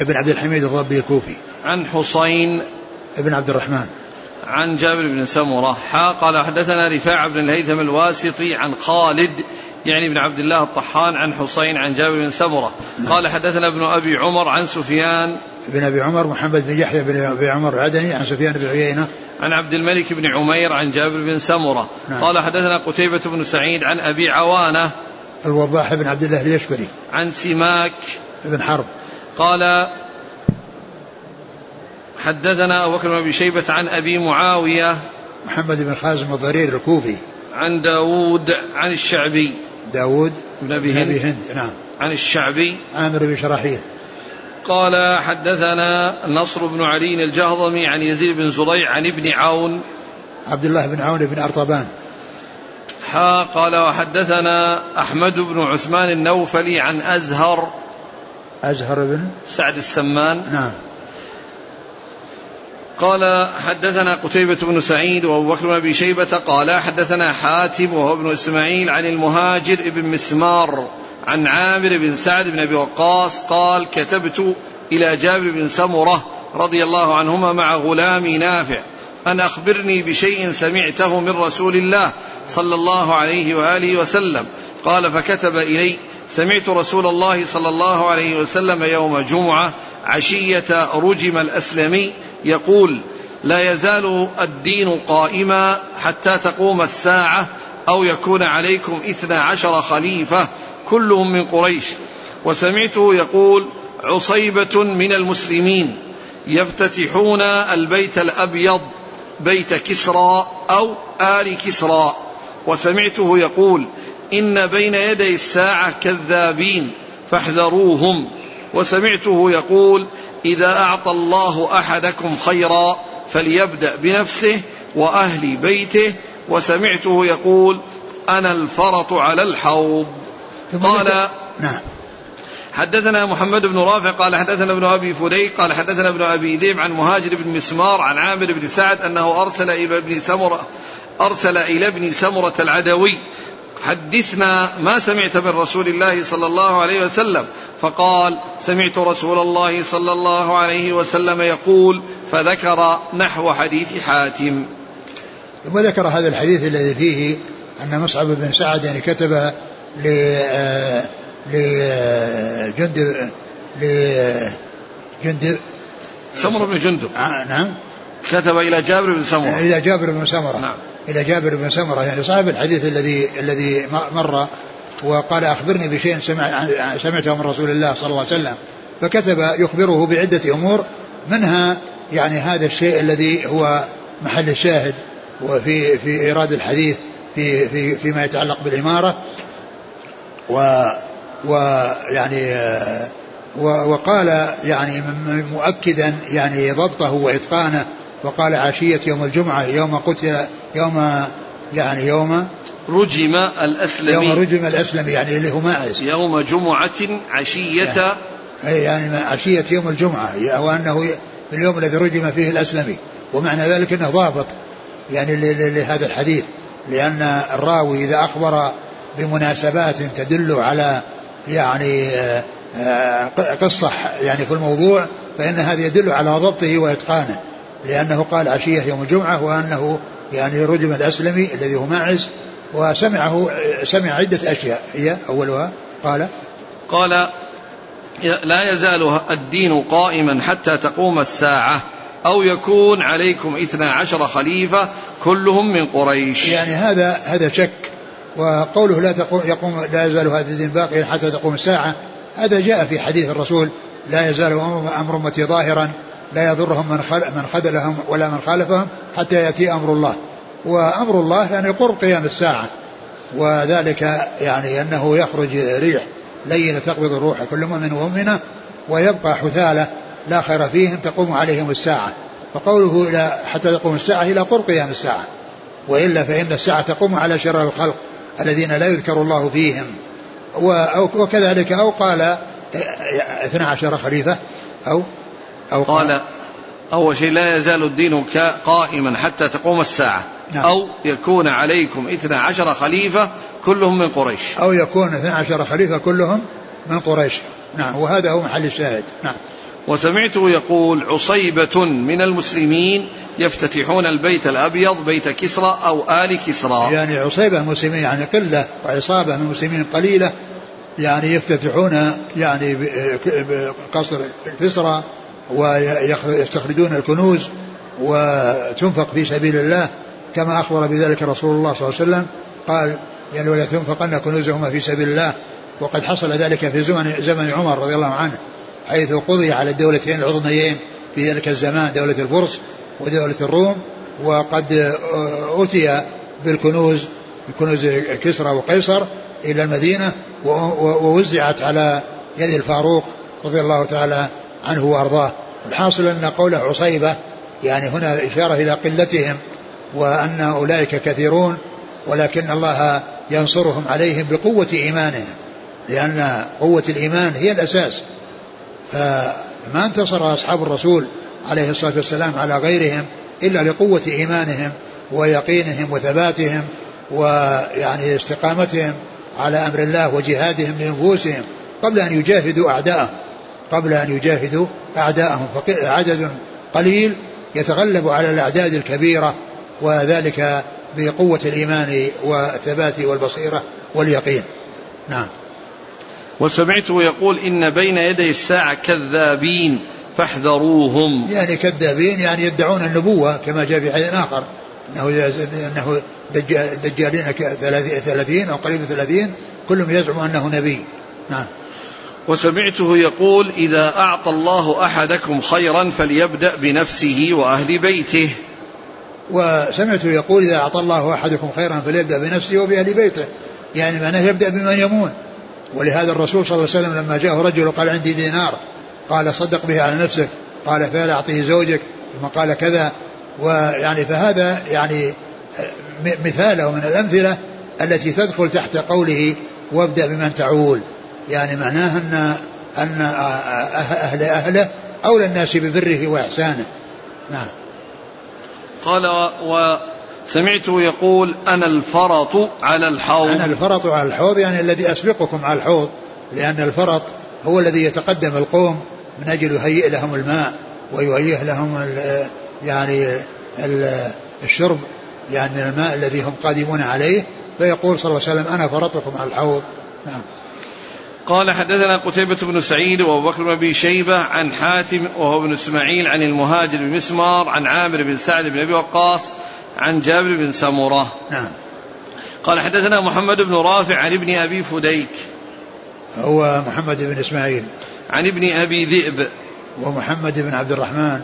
ابن عبد الحميد الضبي الكوفي. عن حسين ابن عبد الرحمن. عن جابر بن سمرة. حا قال حدثنا رفاع بن الهيثم الواسطي عن خالد يعني بن عبد الله الطحان عن حسين عن جابر بن سمرة. نعم. قال حدثنا ابن أبي عمر عن سفيان. بن أبي عمر محمد بن يحيى بن أبي عمر العدني عن سفيان بن عيينة. عن عبد الملك بن عمير عن جابر بن سمرة. نعم. قال حدثنا قتيبة بن سعيد عن أبي عوانة. الوضاح بن عبد الله اليشكري عن سماك. بن حرب. قال حدثنا أبو بكر بن أبي شيبة عن أبي معاوية محمد بن خازم الضرير الكوفي. عن داود عن الشعبي. داود بن أبي هند, هند نعم. عن الشعبي. عامر بن شراحيل. قال حدثنا نصر بن علي الجهضمي عن يزيد بن زريع عن ابن عون. عبد الله بن عون بن أرطبان. حا قال وحدثنا أحمد بن عثمان النوفلي عن أزهر. أزهر بن سعد السمان. نعم. قال حدثنا قتيبة بن سعيد وأبو بكر بن أبي شيبة قال حدثنا حاتم وهو ابن إسماعيل عن المهاجر بن مسمار عن عامر بن سعد بن أبي وقاص قال كتبت إلى جابر بن سمرة رضي الله عنهما مع غلامي نافع. أن أخبرني بشيء سمعته من رسول الله صلى الله عليه وآله وسلم. قال فكتب إلي سمعت رسول الله صلى الله عليه وسلم يوم جمعة عشية رجم الأسلمي يقول لا يزال الدين قائما حتى تقوم الساعة أو يكون عليكم إثنى عشر خليفة كلهم من قريش. وسمعته يقول عصيبة من المسلمين يفتتحون البيت الأبيض بيت كسرى أو آل كسرى. وسمعته يقول إن بين يدي الساعة كذابين فاحذروهم. وسمعته يقول إذا أعطى الله أحدكم خيرا فليبدأ بنفسه وأهل بيته. وسمعته يقول أنا الفرط على الحوض. قال نعم. حدثنا محمد بن رافع قال حدثنا ابن أبي فديك قال حدثنا ابن أبي ذئب عن مهاجر بن مسمار عن عامر بن سعد أنه أرسل إلى ابن سمرة أرسل إلى ابن سمرة العدوي. حدثنا ما سمعت من رسول الله صلى الله عليه وسلم فقال سمعت رسول الله صلى الله عليه وسلم يقول فذكر نحو حديث حاتم. ثم ذكر هذا الحديث الذي فيه أن مصعب بن سعد يعني كتب ل لجندب لجندب. سمر بن جندب. آه، نعم. كتب إلى جابر بن سمرة. إلى جابر بن سمرة. نعم. إلى جابر بن سمرة يعني صاحب الحديث الذي الذي مر وقال أخبرني بشيء سمع سمعته من رسول الله صلى الله عليه وسلم. فكتب يخبره بعدة أمور منها يعني هذا الشيء الذي هو محل الشاهد وفي في إيراد الحديث في في فيما يتعلق بالإمارة. و ويعني وقال يعني مؤكدا يعني ضبطه وإتقانه وقال عشية يوم الجمعة يوم قتل يوم يعني يوم رجم الأسلمي. يوم رجم الأسلمي يعني اللي هو ماعز يوم جمعة عشية. يعني, يعني عشية يوم الجمعة وأنه في اليوم الذي رجم فيه الأسلمي. ومعنى ذلك أنه ضابط يعني لهذا الحديث لأن الراوي إذا أخبر بمناسبات تدل على يعني آه، آه، قصة يعني في الموضوع فإن هذا يدل على ضبطه وإتقانه لأنه قال عشية يوم الجمعة وأنه يعني رجم الأسلمي الذي هو ماعز وسمعه سمع عدة أشياء. هي أولها قال قال لا يزال الدين قائما حتى تقوم الساعة أو يكون عليكم إثنا عشر خليفة كلهم من قريش. يعني هذا هذا شك وقوله لا تقوم يقوم لا يزال هذا الدين باقيا حتى تقوم الساعة هذا جاء في حديث الرسول لا يزال أمر أمتي ظاهرا لا يضرهم من من خذلهم ولا من خالفهم حتى يأتي أمر الله. وأمر الله يعني قرب قيام الساعة وذلك يعني أنه يخرج ريح لينة تقبض الروح كل مؤمن ومؤمنة ويبقى حثالة لا خير فيهم تقوم عليهم الساعة. فقوله إلى حتى تقوم الساعة إلى قرب قيام الساعة وإلا فإن الساعة تقوم على شرار الخلق. الذين لا يذكر الله فيهم. وكذلك أو قال اثنا عشر خليفة أو أو قال أول شيء لا يزال الدين قائما حتى تقوم الساعة. نعم. أو يكون عليكم اثنا عشر خليفة كلهم من قريش. أو يكون اثنا عشر خليفة كلهم من قريش. نعم وهذا هو محل الشاهد. نعم. وسمعته يقول عصيبة من المسلمين يفتتحون البيت الأبيض بيت كسرى أو آل كسرى. يعني عصيبة مسلمين يعني قلة وعصابة من المسلمين قليلة يعني يفتتحون يعني قصر كسرى ويستخرجون الكنوز وتنفق في سبيل الله كما أخبر بذلك رسول الله صلى الله عليه وسلم. قال يعني ولا تنفقن كنوزهما في سبيل الله. وقد حصل ذلك في زمن زمن عمر رضي الله عنه. حيث قضي على الدولتين العظميين في ذلك الزمان دولة الفرس ودولة الروم وقد أتي بالكنوز بكنوز كسرى وقيصر إلى المدينة ووزعت على يد الفاروق رضي الله تعالى عنه وأرضاه. الحاصل أن قوله عصيبة يعني هنا إشارة إلى قلتهم وأن أولئك كثيرون ولكن الله ينصرهم عليهم بقوة إيمانهم لأن قوة الإيمان هي الأساس. فما انتصر أصحاب الرسول عليه الصلاة والسلام على غيرهم إلا لقوة إيمانهم ويقينهم وثباتهم ويعني استقامتهم على أمر الله وجهادهم لنفوسهم قبل أن يجاهدوا أعداءهم. قبل أن يجاهدوا أعداءهم. فعدد قليل يتغلب على الأعداد الكبيرة وذلك بقوة الإيمان والثبات والبصيرة واليقين. نعم. وسمعته يقول إن بين يدي الساعة كذابين فاحذروهم. يعني كذابين يعني يدعون النبوة كما جاء في حديث آخر. أنه أنه دجالين ثلاثين أو قريب ثلاثين كلهم يزعم أنه نبي. نعم. وسمعته يقول إذا أعطى الله أحدكم خيرا فليبدأ بنفسه وأهل بيته. وسمعته يقول إذا أعطى الله أحدكم خيرا فليبدأ بنفسه وبأهل بيته. يعني معناه يبدأ بمن يمون. ولهذا الرسول صلى الله عليه وسلم لما جاءه رجل وقال عندي دينار قال صدق به على نفسك قال فلا أعطيه زوجك ثم قال كذا ويعني فهذا يعني مثاله من الأمثلة التي تدخل تحت قوله وابدأ بمن تعول. يعني معناه أن أن أهل أهله أولى الناس ببره وإحسانه. نعم. قال وسمعته يقول أنا الفرط على الحوض. أنا الفرط على الحوض يعني الذي أسبقكم على الحوض لأن الفرط هو الذي يتقدم القوم من أجل يهيئ لهم الماء ويهيئ لهم يعني الشرب يعني الماء الذي هم قادمون عليه. فيقول صلى الله عليه وسلم أنا فرطكم على الحوض. نعم. قال حدثنا قتيبة بن سعيد وأبو بكر بن أبي شيبة عن حاتم وهو ابن إسماعيل عن المهاجر بن مسمار عن عامر بن سعد بن أبي وقاص عن جابر بن سمرة. نعم. قال حدثنا محمد بن رافع عن ابن أبي فديك. هو محمد بن إسماعيل. عن ابن أبي ذئب. ومحمد بن عبد الرحمن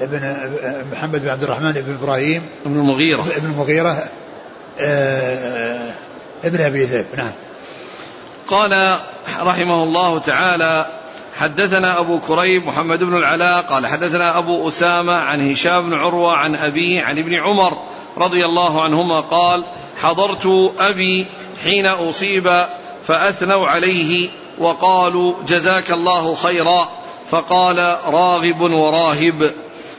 ابن محمد بن عبد الرحمن بن إبراهيم. ابن المغيرة. ابن المغيرة آه ابن أبي ذئب. نعم. قال رحمه الله تعالى حدثنا أبو كريب محمد بن العلاء قال حدثنا أبو أسامة عن هشام بن عروة عن أبيه عن ابن عمر رضي الله عنهما قال حضرت أبي حين أصيب فأثنوا عليه وقالوا جزاك الله خيرا فقال راغب وراهب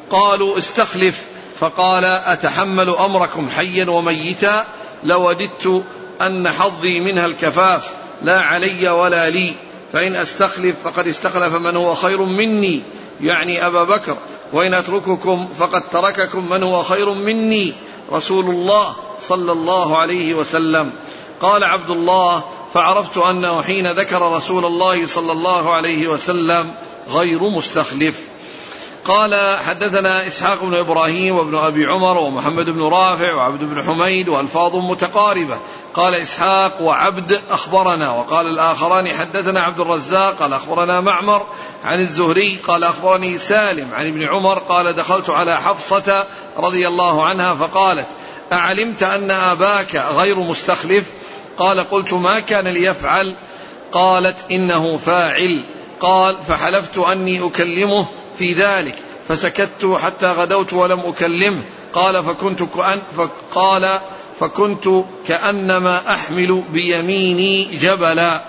قالوا استخلف فقال أتحمل أمركم حيا وميتا لوددت أن حظي منها الكفاف لا علي ولا لي فإن أستخلف فقد استخلف من هو خير مني يعني أبا بكر. وإن أترككم فقد ترككم من هو خير مني رسول الله صلى الله عليه وسلم. قال عبد الله فعرفت أنه حين ذكر رسول الله صلى الله عليه وسلم غير مستخلف. قال حدثنا إسحاق بن إبراهيم وابن أبي عمر ومحمد بن رافع وعبد بن حميد وألفاظ متقاربة. قال إسحاق وعبد أخبرنا وقال الآخران حدثنا عبد الرزاق قال أخبرنا معمر عن الزهري قال أخبرني سالم عن ابن عمر قال دخلت على حفصة رضي الله عنها فقالت أعلمت أن آباك غير مستخلف؟ قال قلت ما كان ليفعل؟ قالت إنه فاعل. قال فحلفت أني أكلمه في ذلك فسكت حتى غدوت ولم أكلمه. قال فكنت كأن فقال فكنت كأنما أحمل بيميني جبلا.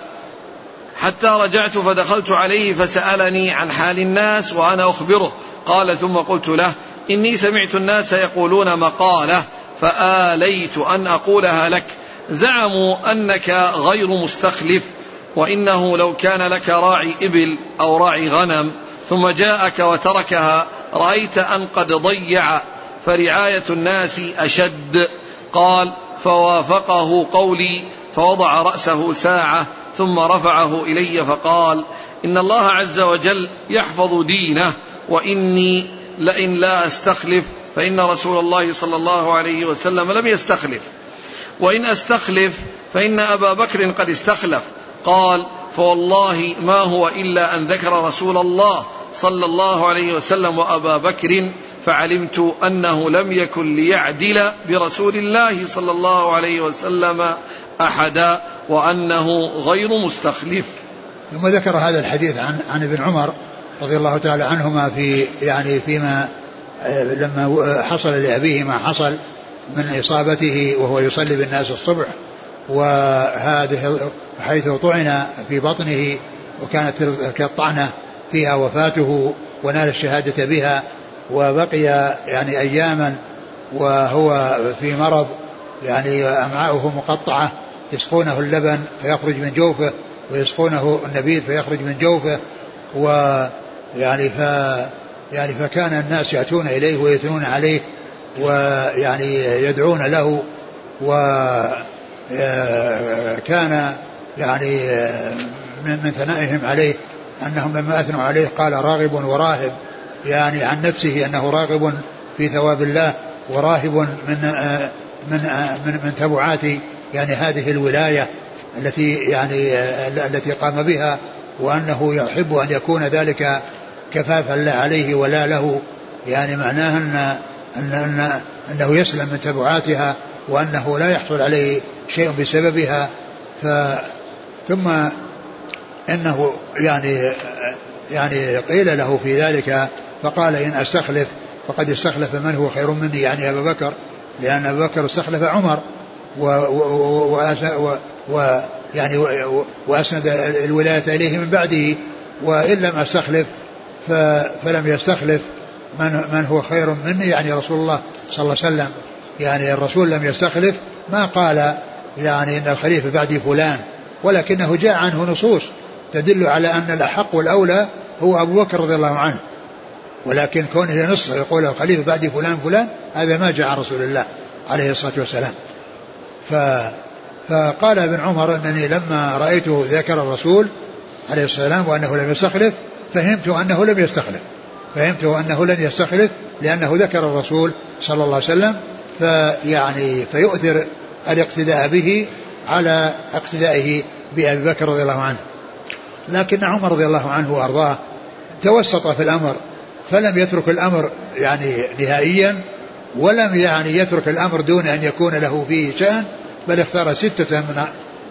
حتى رجعت فدخلت عليه فسألني عن حال الناس وأنا أخبره. قال ثم قلت له إني سمعت الناس يقولون مقالة فآليت أن أقولها لك. زعموا أنك غير مستخلف وإنه لو كان لك راعي إبل أو راعي غنم ثم جاءك وتركها رأيت أن قد ضيع فرعاية الناس أشد. قال فوافقه قولي فوضع رأسه ساعة ثم رفعه إلي فقال إن الله عز وجل يحفظ دينه وإني لئن لا أستخلف فإن رسول الله صلى الله عليه وسلم لم يستخلف. وإن أستخلف فإن أبا بكر قد استخلف. قال فوالله ما هو إلا أن ذكر رسول الله صلى الله عليه وسلم وأبا بكر فعلمت أنه لم يكن ليعدل برسول الله صلى الله عليه وسلم أحدا وأنه غير مستخلف. ثم ذكر هذا الحديث عن عن ابن عمر رضي الله تعالى عنهما في يعني فيما لما حصل لأبيه ما حصل من إصابته وهو يصلي بالناس الصبح وهذه حيث طعن في بطنه وكانت الطعنة فيها وفاته ونال الشهادة بها وبقي يعني أياما وهو في مرض يعني أمعاؤه مقطعة يسقونه اللبن فيخرج من جوفه ويسقونه النبيذ فيخرج من جوفه ويعني ف يعني فكان الناس يأتون إليه ويثنون عليه ويعني يدعون له وكان يعني من ثنائهم عليه أنهم لما أثنوا عليه قال راغب وراهب يعني عن نفسه أنه راغب في ثواب الله وراهب من من من, من تبعات يعني هذه الولاية التي يعني التي قام بها وأنه يحب أن يكون ذلك كفافا لا عليه ولا له يعني معناه أن, أن, أن أنه يسلم من تبعاتها وأنه لا يحصل عليه شيء بسببها. ف ثم إنه يعني يعني قيل له في ذلك فقال إن أستخلف فقد استخلف من هو خير مني يعني ابا بكر لأن ابا بكر استخلف عمر و, و, و, يعني وأسند الولاية إليه من بعده وإن لم أستخلف فلم يستخلف من من هو خير مني يعني رسول الله صلى الله عليه وسلم. يعني الرسول لم يستخلف ما قال يعني إن الخليفة بعدي فلان ولكنه جاء عنه نصوص. تدل على أن الأحق والأولى هو أبو بكر رضي الله عنه. ولكن كونه ينص يقول الخليفة بعدي فلان فلان هذا ما جاء عن رسول الله عليه الصلاة والسلام. ف فقال ابن عمر إنني لما رأيته ذكر الرسول عليه الصلاة والسلام وأنه لم يستخلف فهمت أنه لم يستخلف. فهمت أنه لن يستخلف لأنه ذكر الرسول صلى الله عليه وسلم فيعني فيؤثر الاقتداء به على اقتدائه بأبي بكر رضي الله عنه. لكن عمر رضي الله عنه وأرضاه توسط في الأمر فلم يترك الأمر يعني نهائيا ولم يعني يترك الأمر دون أن يكون له فيه شأن بل اختار ستة من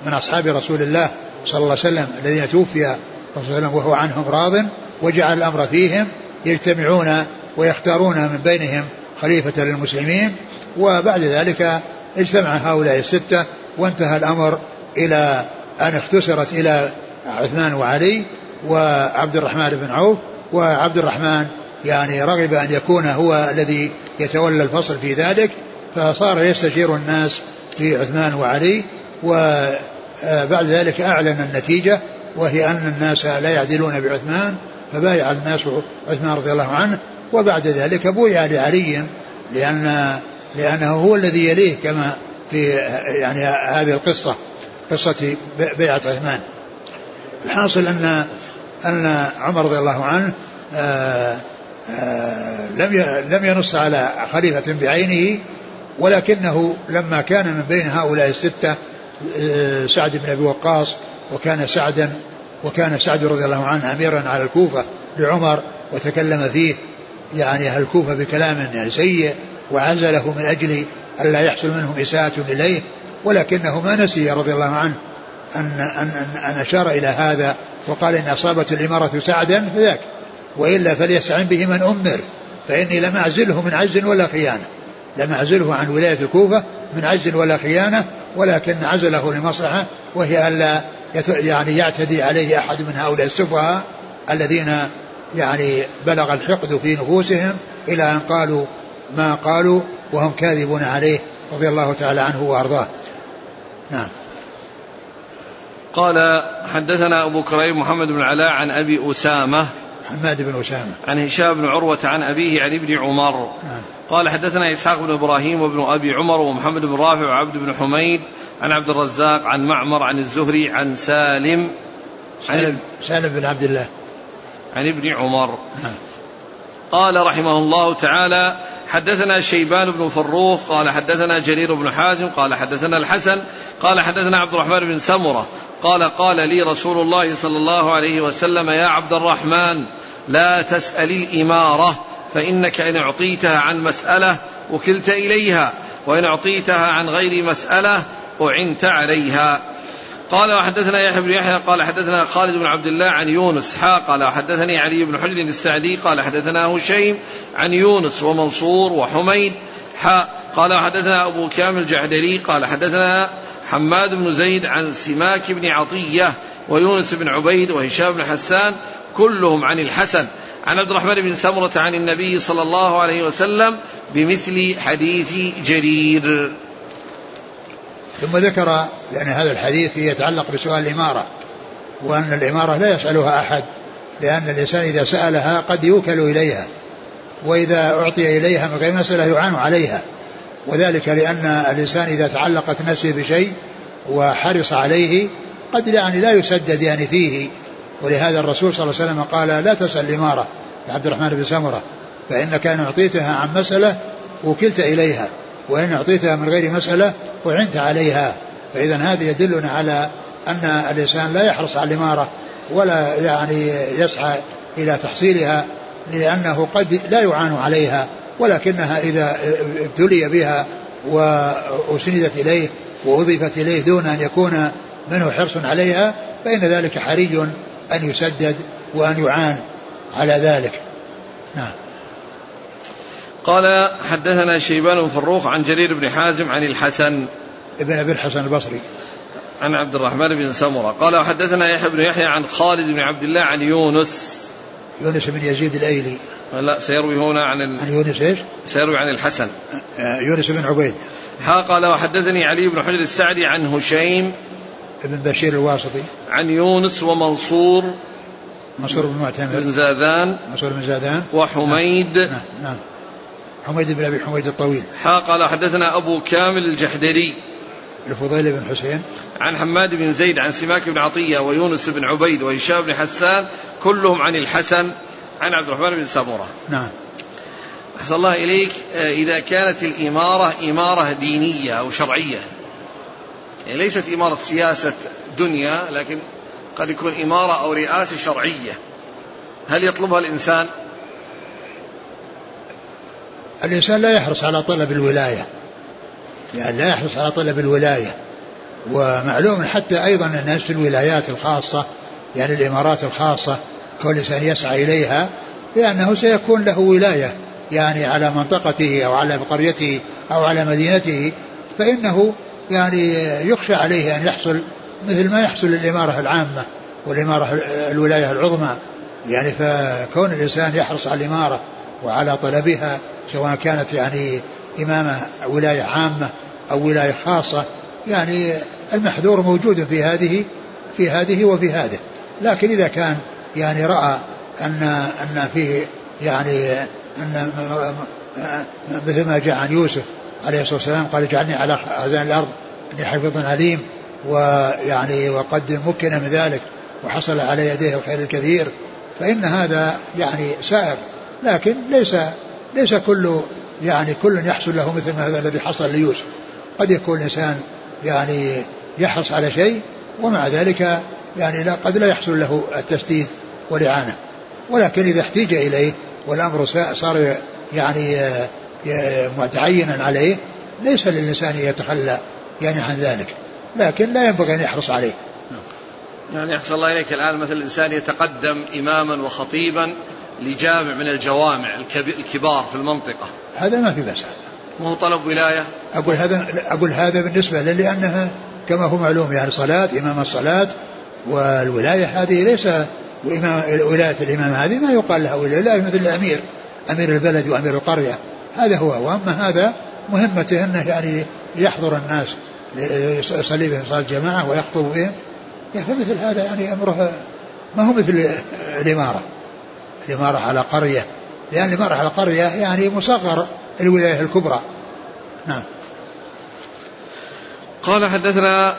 من أصحاب رسول الله صلى الله عليه وسلم الذين توفي الرسول صلى الله عليه وسلم وهو عنهم راض وجعل الأمر فيهم يجتمعون ويختارون من بينهم خليفة للمسلمين وبعد ذلك اجتمع هؤلاء الستة وانتهى الأمر إلى أن اختصرت إلى عثمان وعلي وعبد الرحمن بن عوف وعبد الرحمن يعني رغب أن يكون هو الذي يتولى الفصل في ذلك فصار يستشير الناس في عثمان وعلي وبعد ذلك أعلن النتيجة وهي أن الناس لا يعدلون بعثمان فبايع الناس عثمان رضي الله عنه وبعد ذلك بويع لعلي لأن لأنه هو الذي يليه كما في يعني هذه القصة قصة بيعة عثمان. الحاصل أن أن عمر رضي الله عنه آآ آآ لم لم ينص على خليفة بعينه ولكنه لما كان من بين هؤلاء الستة سعد بن أبي وقاص وكان سعدا وكان سعد رضي الله عنه أميرا على الكوفة لعمر وتكلم فيه يعني أهل الكوفة بكلام يعني سيء وعزله من أجل ألا يحصل منهم إساءة إليه ولكنه ما نسي رضي الله عنه أن, أن, أن, أن أشار إلى هذا وقال إن أصابت الإمارة سعدا فذاك. وإلا فليستعن به من أمر فإني لم أعزله من عجز ولا خيانة. لم أعزله عن ولاية الكوفة من عجز ولا خيانة ولكن عزله لمصلحة وهي ألا يعني يعتدي عليه أحد من هؤلاء السفهاء الذين يعني بلغ الحقد في نفوسهم إلى أن قالوا ما قالوا وهم كاذبون عليه رضي الله تعالى عنه وأرضاه. نعم. قال حدثنا أبو كريم محمد بن علاء عن أبي أسامة حماد بن أسامة عن هشام بن عروة عن أبيه عن ابن عمر نعم. قال حدثنا إسحاق بن إبراهيم وابن أبي عمر ومحمد بن رافع وعبد بن حميد عن عبد الرزاق عن معمر عن الزهري عن سالم سالم, سالم بن عبد الله عن ابن عمر نعم. قال رحمه الله تعالى حدثنا شيبان بن فروخ قال حدثنا جرير بن حازم قال حدثنا الحسن قال حدثنا عبد الرحمن بن سمرة قال قال لي رسول الله صلى الله عليه وسلم يا عبد الرحمن لا تسأل الإمارة فإنك إن أعطيتها عن مسألة وكلت إليها وإن أعطيتها عن غير مسألة أعنت عليها. قال وحدثنا يحيى بن يحيى قال حدثنا خالد بن عبد الله عن يونس حا قال حدثني علي بن حجر السعدي قال حدثنا هشيم عن يونس ومنصور وحميد حا قال حدثنا أبو كامل الجعدري قال حدثنا حماد بن زيد عن سماك بن عطية ويونس بن عبيد وهشام بن حسان كلهم عن الحسن. عن عبد الرحمن بن سمرة عن النبي صلى الله عليه وسلم بمثل حديث جرير. ثم ذكر لأن هذا الحديث يتعلق بسؤال الإمارة وأن الإمارة لا يسألها أحد لأن الإنسان إذا سألها قد يوكل إليها وإذا أعطي إليها من غير مسألة يعان عليها. وذلك لأن الإنسان إذا تعلقت نفسه بشيء وحرص عليه قد يعني لا يسدد يعني فيه. ولهذا الرسول صلى الله عليه وسلم قال لا تسأل الإمارة لعبد الرحمن بن سمرة فإنك إن أعطيتها عن مسألة وكلت إليها. وإن أعطيتها من غير مسألة وعنت عليها. فإذا هذا يدلنا على أن الإنسان لا يحرص على الإمارة ولا يعني يسعى إلى تحصيلها لأنه قد لا يعان عليها ولكنها إذا ابتلي بها وأسندت إليه وأضيفت إليه دون أن يكون منه حرص عليها فإن ذلك حري أن يسدد وأن يعان على ذلك. نعم. قال حدثنا شيبان بن فروخ عن جرير بن حازم عن الحسن. ابن أبي الحسن البصري. عن عبد الرحمن بن سمرة. قال وحدثنا يحيى بن يحيى عن خالد بن عبد الله عن يونس. يونس بن يزيد الأيلي. لا سيروي هنا عن ال... عن يونس إيش؟ سيروي عن الحسن. آه، يونس بن عبيد. ها قال وحدثني علي بن حجر السعدي عن هشيم. بن بشير الواسطي. عن يونس ومنصور. منصور بن معتمر. بن زاذان. منصور بن زاذان. وحميد. نعم, نعم. حميد بن أبي حميد الطويل. ها قال حدثنا أبو كامل الجحدري. الفضيل بن حسين. عن حماد بن زيد عن سماك بن عطية ويونس بن عبيد وهشام بن حسان كلهم عن الحسن عن عبد الرحمن بن سمره نعم. أحسن الله إليك. آه، إذا كانت الإمارة إمارة دينية أو شرعية. يعني ليست إمارة سياسة دنيا لكن قد يكون إمارة أو رئاسة شرعية. هل يطلبها الإنسان؟ الإنسان لا يحرص على طلب الولاية. يعني لا يحرص على طلب الولاية. ومعلوم حتى أيضا الناس في الولايات الخاصة يعني الإمارات الخاصة كل إنسان يسعى إليها لأنه سيكون له ولاية. يعني على منطقته أو على قريته أو على مدينته فإنه يعني يخشى عليه أن يحصل مثل ما يحصل للإمارة العامة والإمارة الولاية العظمى. يعني فكون الإنسان يحرص على الإمارة وعلى طلبها سواء كانت يعني إمامة ولاية عامة أو ولاية خاصة. يعني المحذور موجود في هذه في هذه وفي هذه. لكن إذا كان يعني رأى أن أن فيه يعني أن مثل ما جاء عن يوسف عليه الصلاة والسلام قال اجعلني على أذان الأرض إني حفظ عليم ويعني وقد مكن من ذلك وحصل على يديه الخير الكثير. فإن هذا يعني سائر. لكن ليس ليس كل يعني كل يحصل له مثل هذا الذي حصل ليوسف. قد يكون الإنسان يعني يحرص على شيء ومع ذلك يعني لا قد لا يحصل له التسديد والإعانة. ولكن إذا احتيج إليه والأمر صار يعني متعينا عليه ليس للإنسان يتخلى يعني عن ذلك. لكن لا ينبغي أن يحرص عليه. يعني أحسن الله إليك الآن مثل الإنسان يتقدم إماما وخطيبا لجامع من الجوامع الكبار في المنطقة. هذا ما في بأس مو طلب ولاية؟ أقول هذا أقول هذا بالنسبة لأنها كما هو معلوم يعني صلاة إمام الصلاة والولاية هذه ليس ولاية الإمام هذه ما يقال لها ولاية مثل الأمير أمير البلد وأمير القرية. هذا هو. وأما هذا مهمته أنه يعني يحضر الناس يصلي بهم صلاة الجماعة ويخطب بهم. يعني فمثل هذا يعني أمره ما هو مثل الإمارة. الإمارة على قرية. لأن الإمارة على قرية يعني مصغر الولاية الكبرى. نعم. قال حدثنا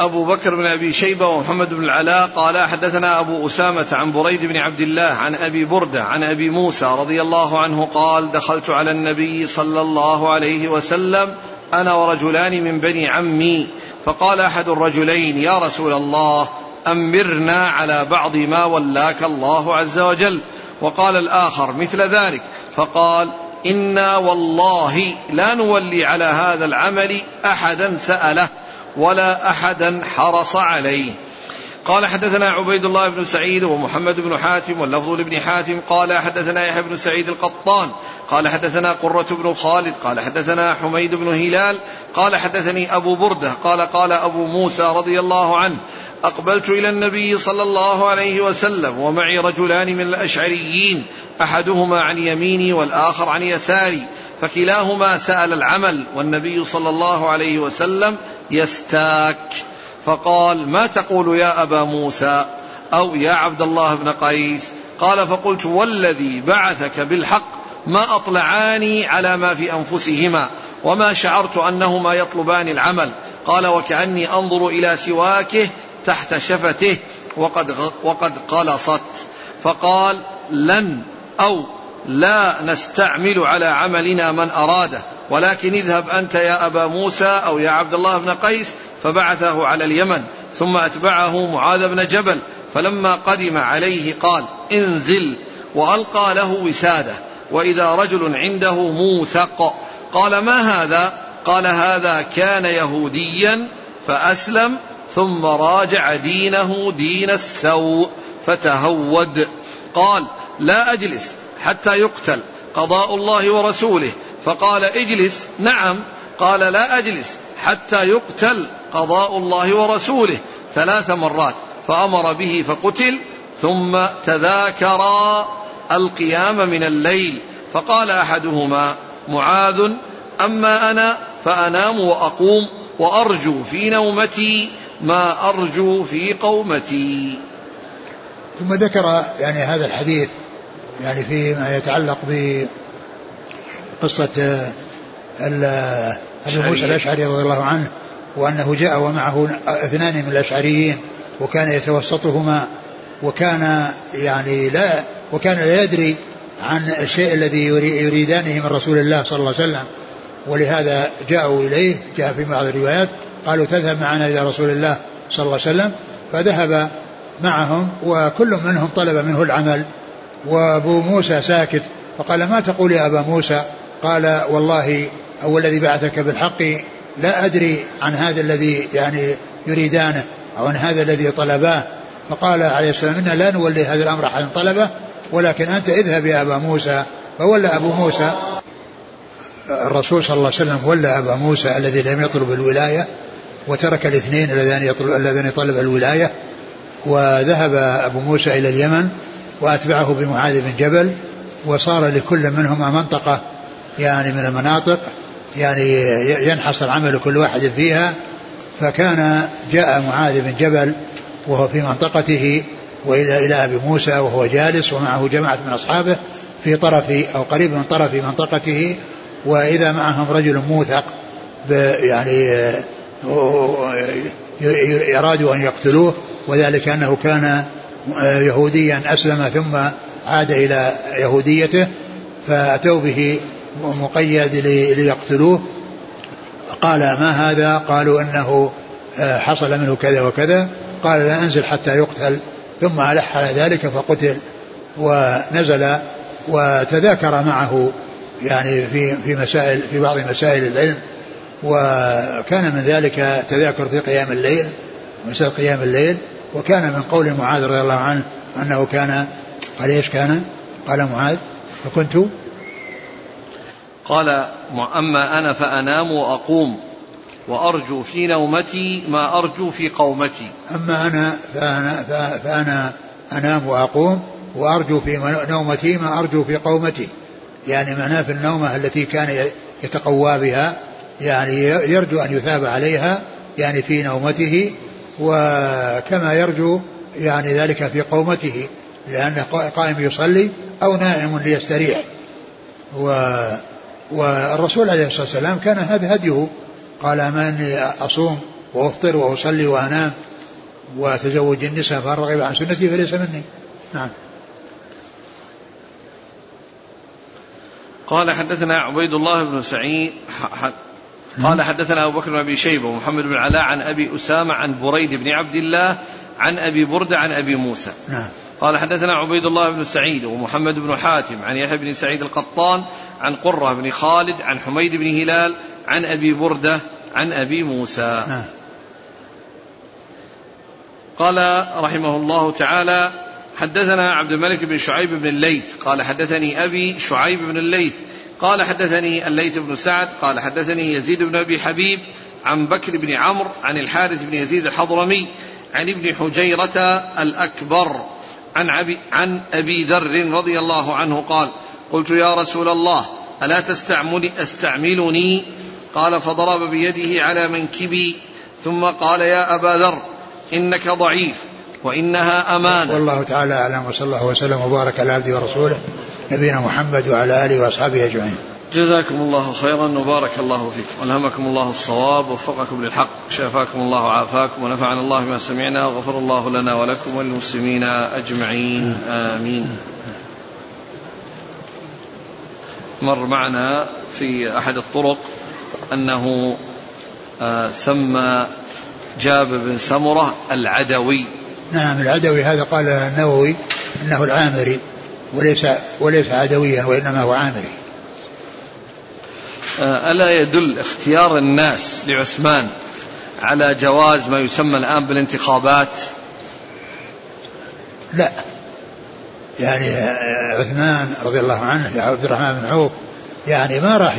أبو بكر بن أبي شيبة ومحمد بن العلاء قال حدثنا أبو أسامة عن بريد بن عبد الله عن أبي بردة عن أبي موسى رضي الله عنه قال دخلت على النبي صلى الله عليه وسلم أنا ورجلان من بني عمي. فقال أحد الرجلين يا رسول الله أمرنا على بعض ما ولاك الله عز وجل. وقال الآخر مثل ذلك فقال إنا والله لا نولي على هذا العمل أحدا سأله ولا أحدا حرص عليه. قال حدثنا عبيد الله بن سعيد ومحمد بن حاتم واللفظ لابن حاتم. قال حدثنا يحيى بن سعيد القطان. قال حدثنا قرة بن خالد. قال حدثنا حميد بن هلال. قال حدثني أبو بردة. قال قال أبو موسى رضي الله عنه أقبلت إلى النبي صلى الله عليه وسلم ومعي رجلان من الأشعريين أحدهما عن يميني والآخر عن يساري فكلاهما سأل العمل والنبي صلى الله عليه وسلم يستاك. فقال ما تقول يا أبا موسى أو يا عبد الله بن قيس؟ قال فقلت والذي بعثك بالحق ما أطلعاني على ما في أنفسهما وما شعرت أنهما يطلبان العمل. قال وكأني أنظر إلى سواكه تحت شفته وقد وقد قلصت. فقال لن أو لا نستعمل على عملنا من أراده ولكن اذهب أنت يا أبا موسى أو يا عبد الله بن قيس. فبعثه على اليمن ثم أتبعه معاذ بن جبل فلما قدم عليه قال انزل. وألقى له وسادة. وإذا رجل عنده موثق. قال ما هذا؟ قال هذا كان يهوديا فأسلم ثم راجع دينه دين السوء فتهود. قال لا أجلس حتى يقتل قضاء الله ورسوله. فقال اجلس. نعم. قال لا أجلس حتى يقتل قضاء الله ورسوله. ثلاث مرات. فأمر به فقتل ثم تذاكرا القيام من الليل. فقال أحدهما معاذ أما أنا فأنام وأقوم وأرجو في نومتي ما أرجو في قومتي. ثم ذكر يعني هذا الحديث يعني فيما يتعلق بقصة أبي موسى الأشعري رضي الله عنه وأنه جاء ومعه اثنان من الأشعريين وكان يتوسطهما وكان يعني لا وكان لا يدري عن الشيء الذي يريدانه من رسول الله صلى الله عليه وسلم. ولهذا جاءوا إليه جاء في بعض الروايات قالوا تذهب معنا إلى رسول الله صلى الله عليه وسلم فذهب معهم وكل منهم طلب منه العمل. وأبو موسى ساكت فقال ما تقول يا أبا موسى؟ قال والله هو الذي بعثك بالحق لا أدري عن هذا الذي يعني يريدانه أو عن هذا الذي طلباه. فقال عليه السلام أنا لا نولي هذا الأمر احد طلبه ولكن أنت اذهب يا أبا موسى. فولى أبو موسى الرسول صلى الله عليه وسلم ولى أبا موسى الذي لم يطلب الولاية وترك الاثنين اللذان يطلب اللذان يطلب الولاية وذهب أبو موسى إلى اليمن وأتبعه بمعاذ بن جبل وصار لكل منهما منطقة يعني من المناطق يعني ينحصر عمل كل واحد فيها. فكان جاء معاذ بن جبل وهو في منطقته والى إلى أبي موسى وهو جالس ومعه جماعة من أصحابه في طرف أو قريب من طرف منطقته. وإذا معهم رجل موثق يعني ارادوا أن يقتلوه وذلك أنه كان يهوديا أسلم ثم عاد إلى يهوديته فأتوا به مقيد ليقتلوه. قال ما هذا؟ قالوا إنه آه، حصل منه كذا وكذا. قال لا أنزل حتى يقتل. ثم ألح على ذلك فقتل ونزل وتذاكر معه يعني في في مسائل في بعض مسائل العلم. وكان من ذلك تذاكر في قيام الليل مسألة قيام الليل وكان من قول معاذ رضي الله عنه أنه كان قال إيش كان؟ قال معاذ فكنت قال أما أنا فأنام وأقوم وأرجو في نومتي ما أرجو في قومتي. أما أنا فأنا, فأنا أنام وأقوم وأرجو في نومتي ما أرجو في قومتي. يعني معناه في النومة التي كان يتقوى بها يعني يرجو أن يثاب عليها يعني في نومته وكما يرجو يعني ذلك في قومته لأنه قائم يصلي أو نائم ليستريح. و والرسول عليه الصلاة والسلام كان هذا هديه. قال أما أني أصوم وأفطر وأصلي وأنام وأتزوج النساء فأرغب عن سنتي فليس مني. نعم. قال حدثنا عبيد الله بن سعيد قال حدثنا أبو بكر بن أبي شيبة ومحمد بن علاء عن أبي أسامة عن بريد بن عبد الله عن أبي بردة عن أبي موسى. نعم. قال حدثنا عبيد الله بن سعيد ومحمد بن حاتم عن يحيى بن سعيد القطان عن قرة بن خالد عن حميد بن هلال عن أبي بردة عن أبي موسى. نعم. قال رحمه الله تعالى حدثنا عبد الملك بن شعيب بن الليث. قال حدثني أبي شعيب بن الليث قال حدثني الليث بن سعد قال حدثني يزيد بن أبي حبيب عن بكر بن عمرو عن الحارث بن يزيد الحضرمي عن ابن حجيرة الأكبر عن, عبي عن أبي ذر رضي الله عنه قال قلت يا رسول الله ألا تستعمل أستعملني؟ قال فضرب بيده على منكبي ثم قال يا أبا ذر إنك ضعيف وإنها أمان والله تعالى أعلم وصلى الله وسلم وبارك على عبده ورسوله. نبينا محمد وعلى آله وأصحابه أجمعين. جزاكم الله خيرا وبارك الله فيكم. ألهمكم الله الصواب ووفقكم للحق شافاكم الله وعافاكم ونفعنا الله بما سمعنا وغفر الله لنا ولكم وللمسلمين أجمعين. آمين. مر معنا في أحد الطرق أنه آه، سمى جابر بن سمرة العدوي. نعم العدوي هذا قال النووي أنه العامري. وليس وليس عدويا وإنما هو عامري. آه، ألا يدل اختيار الناس لعثمان على جواز ما يسمى الآن بالانتخابات؟ لا يعني آه، عثمان رضي الله عنه يا عبد الرحمن بن عوف يعني ما راح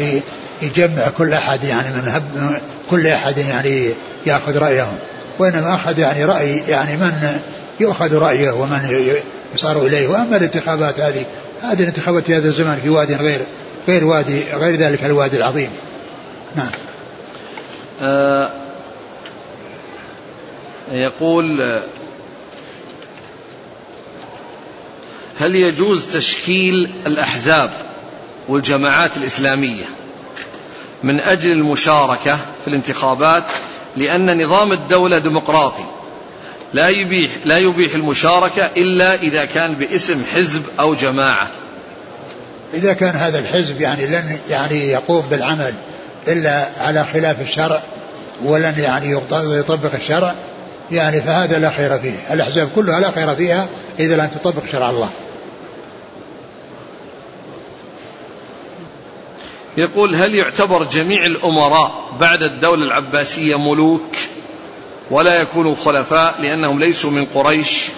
يجمع كل أحد يعني من هب كل أحد يعني يأخذ رأيهم وإنما أخذ يعني رأي يعني من يؤخذ رأيه ومن يصار إليه. وأما الانتخابات هذه هذه الانتخابات في هذا الزمان في واد غير غير وادي غير ذلك الوادي العظيم. نعم. آه يقول هل يجوز تشكيل الأحزاب والجماعات الإسلامية من أجل المشاركة في الانتخابات؟ لأن نظام الدولة ديمقراطي. لا يبيح لا يبيح المشاركة إلا إذا كان باسم حزب أو جماعة. إذا كان هذا الحزب يعني لن يعني يقوم بالعمل إلا على خلاف الشرع ولن يعني يطبق الشرع يعني فهذا لا خير فيه، الأحزاب كلها لا خير فيها إذا لم تطبق شرع الله. يقول هل يعتبر جميع الأمراء بعد الدولة العباسية ملوك ولا يكونوا خلفاء لأنهم ليسوا من قريش.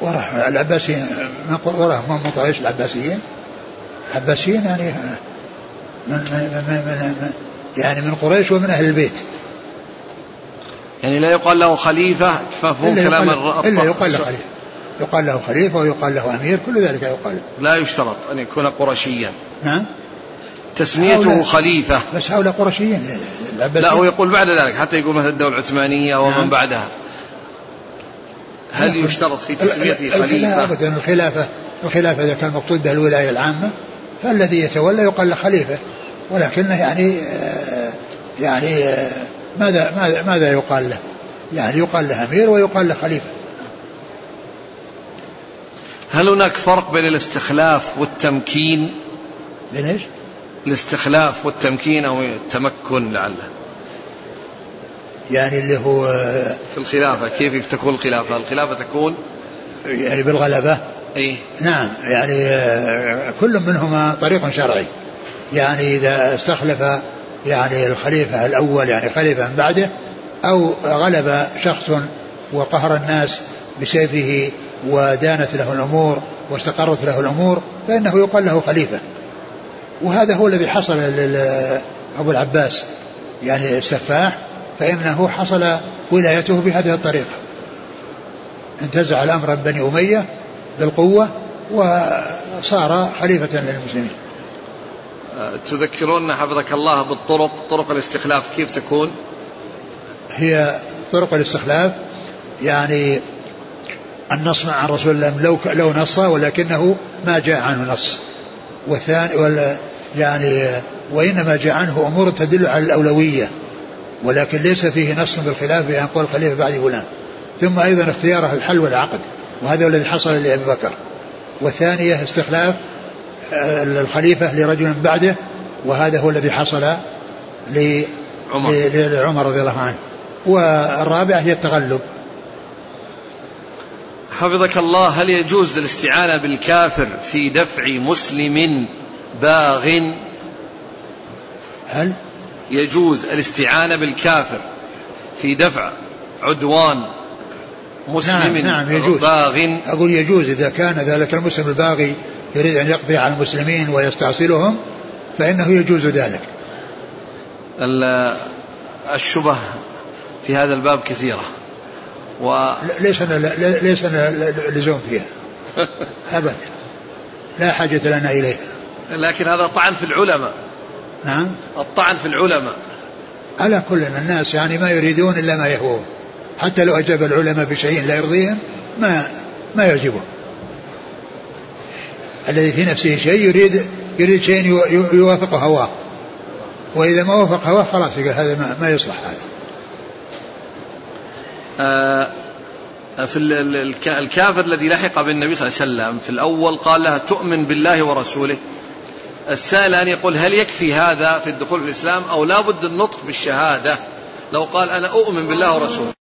وراه العباسيين وراه من قريش العباسيين؟ العباسيين يعني من, من, من, من يعني من قريش ومن أهل البيت. يعني لا يقال له خليفة مفهوم كلام إلا يقال له خليفة. يقال له خليفة ويقال له أمير كل ذلك يقال. لا يشترط أن يكون قرشيا نعم؟ تسميته خليفة بس هؤلاء قرشيين لا هو يقول بعد ذلك حتى يقول مثلا الدولة العثمانية ومن نعم. بعدها هل يشترط في تسميته خليفة؟ أبدا الخلافة الخلافة إذا كان مقصود بها الولاية العامة فالذي يتولى يقال له خليفة ولكنه يعني آه، يعني آه، ماذا ماذا ماذا يقال له؟ يعني يقال له أمير ويقال له خليفة هل هناك فرق بين الاستخلاف والتمكين؟ بين إيش؟ الاستخلاف والتمكين أو التمكن لعله. يعني اللي هو في الخلافة كيف تكون الخلافة؟ الخلافة تكون يعني بالغلبة إي نعم يعني كل منهما طريق شرعي. يعني إذا استخلف يعني الخليفة الأول يعني خليفة من بعده أو غلب شخص وقهر الناس بسيفه ودانت له الأمور واستقرت له الأمور فإنه يقال له خليفة وهذا هو الذي حصل لأبو العباس يعني السفاح فإنه حصل ولايته بهذه الطريقة. انتزع الأمر من بني أمية بالقوة وصار خليفة للمسلمين. تذكرون حفظك الله بالطرق طرق الاستخلاف كيف تكون؟ هي طرق الاستخلاف يعني النص مع رسول الله لو لو نص ولكنه ما جاء عنه نص. والثاني يعني وإنما جاء عنه أمور تدل على الأولوية ولكن ليس فيه نص بالخلاف بأن قول الخليفه بعد فلان. ثم أيضا اختياره الحل والعقد وهذا الذي حصل لأبي بكر. والثانية استخلاف آه، الخليفة لرجل بعده وهذا هو الذي حصل لعمر رضي الله عنه. والرابعة هي التغلب. حفظك الله هل يجوز الاستعانة بالكافر في دفع مسلم باغ هل؟ يجوز الاستعانة بالكافر في دفع عدوان مسلم نعم, نعم يجوز. باغ. أقول يجوز إذا كان ذلك المسلم الباغي يريد أن يقضي على المسلمين ويستعصلهم فإنه يجوز ذلك. الشبه في هذا الباب كثيرة. و ليس لنا ليس لنا لزوم فيها. ابدا. لا حاجة لنا إليها. لكن هذا طعن في العلماء. نعم. الطعن في العلماء. على كل الناس يعني ما يريدون إلا ما يهوون. حتى لو أجاب العلماء بشيء لا يرضيهم ما ما يعجبه الذي في نفسه شيء يريد يريد شيء يوافق هواه. وإذا ما وافق هواه خلاص يقول هذا ما يصلح هذا. آه، في الكافر الذي لحق بالنبي صلى الله عليه وسلم في الأول قال لها تؤمن بالله ورسوله. السائل أن يقول هل يكفي هذا في الدخول في الإسلام أو لا بد النطق بالشهادة؟ لو قال أنا أؤمن بالله ورسوله.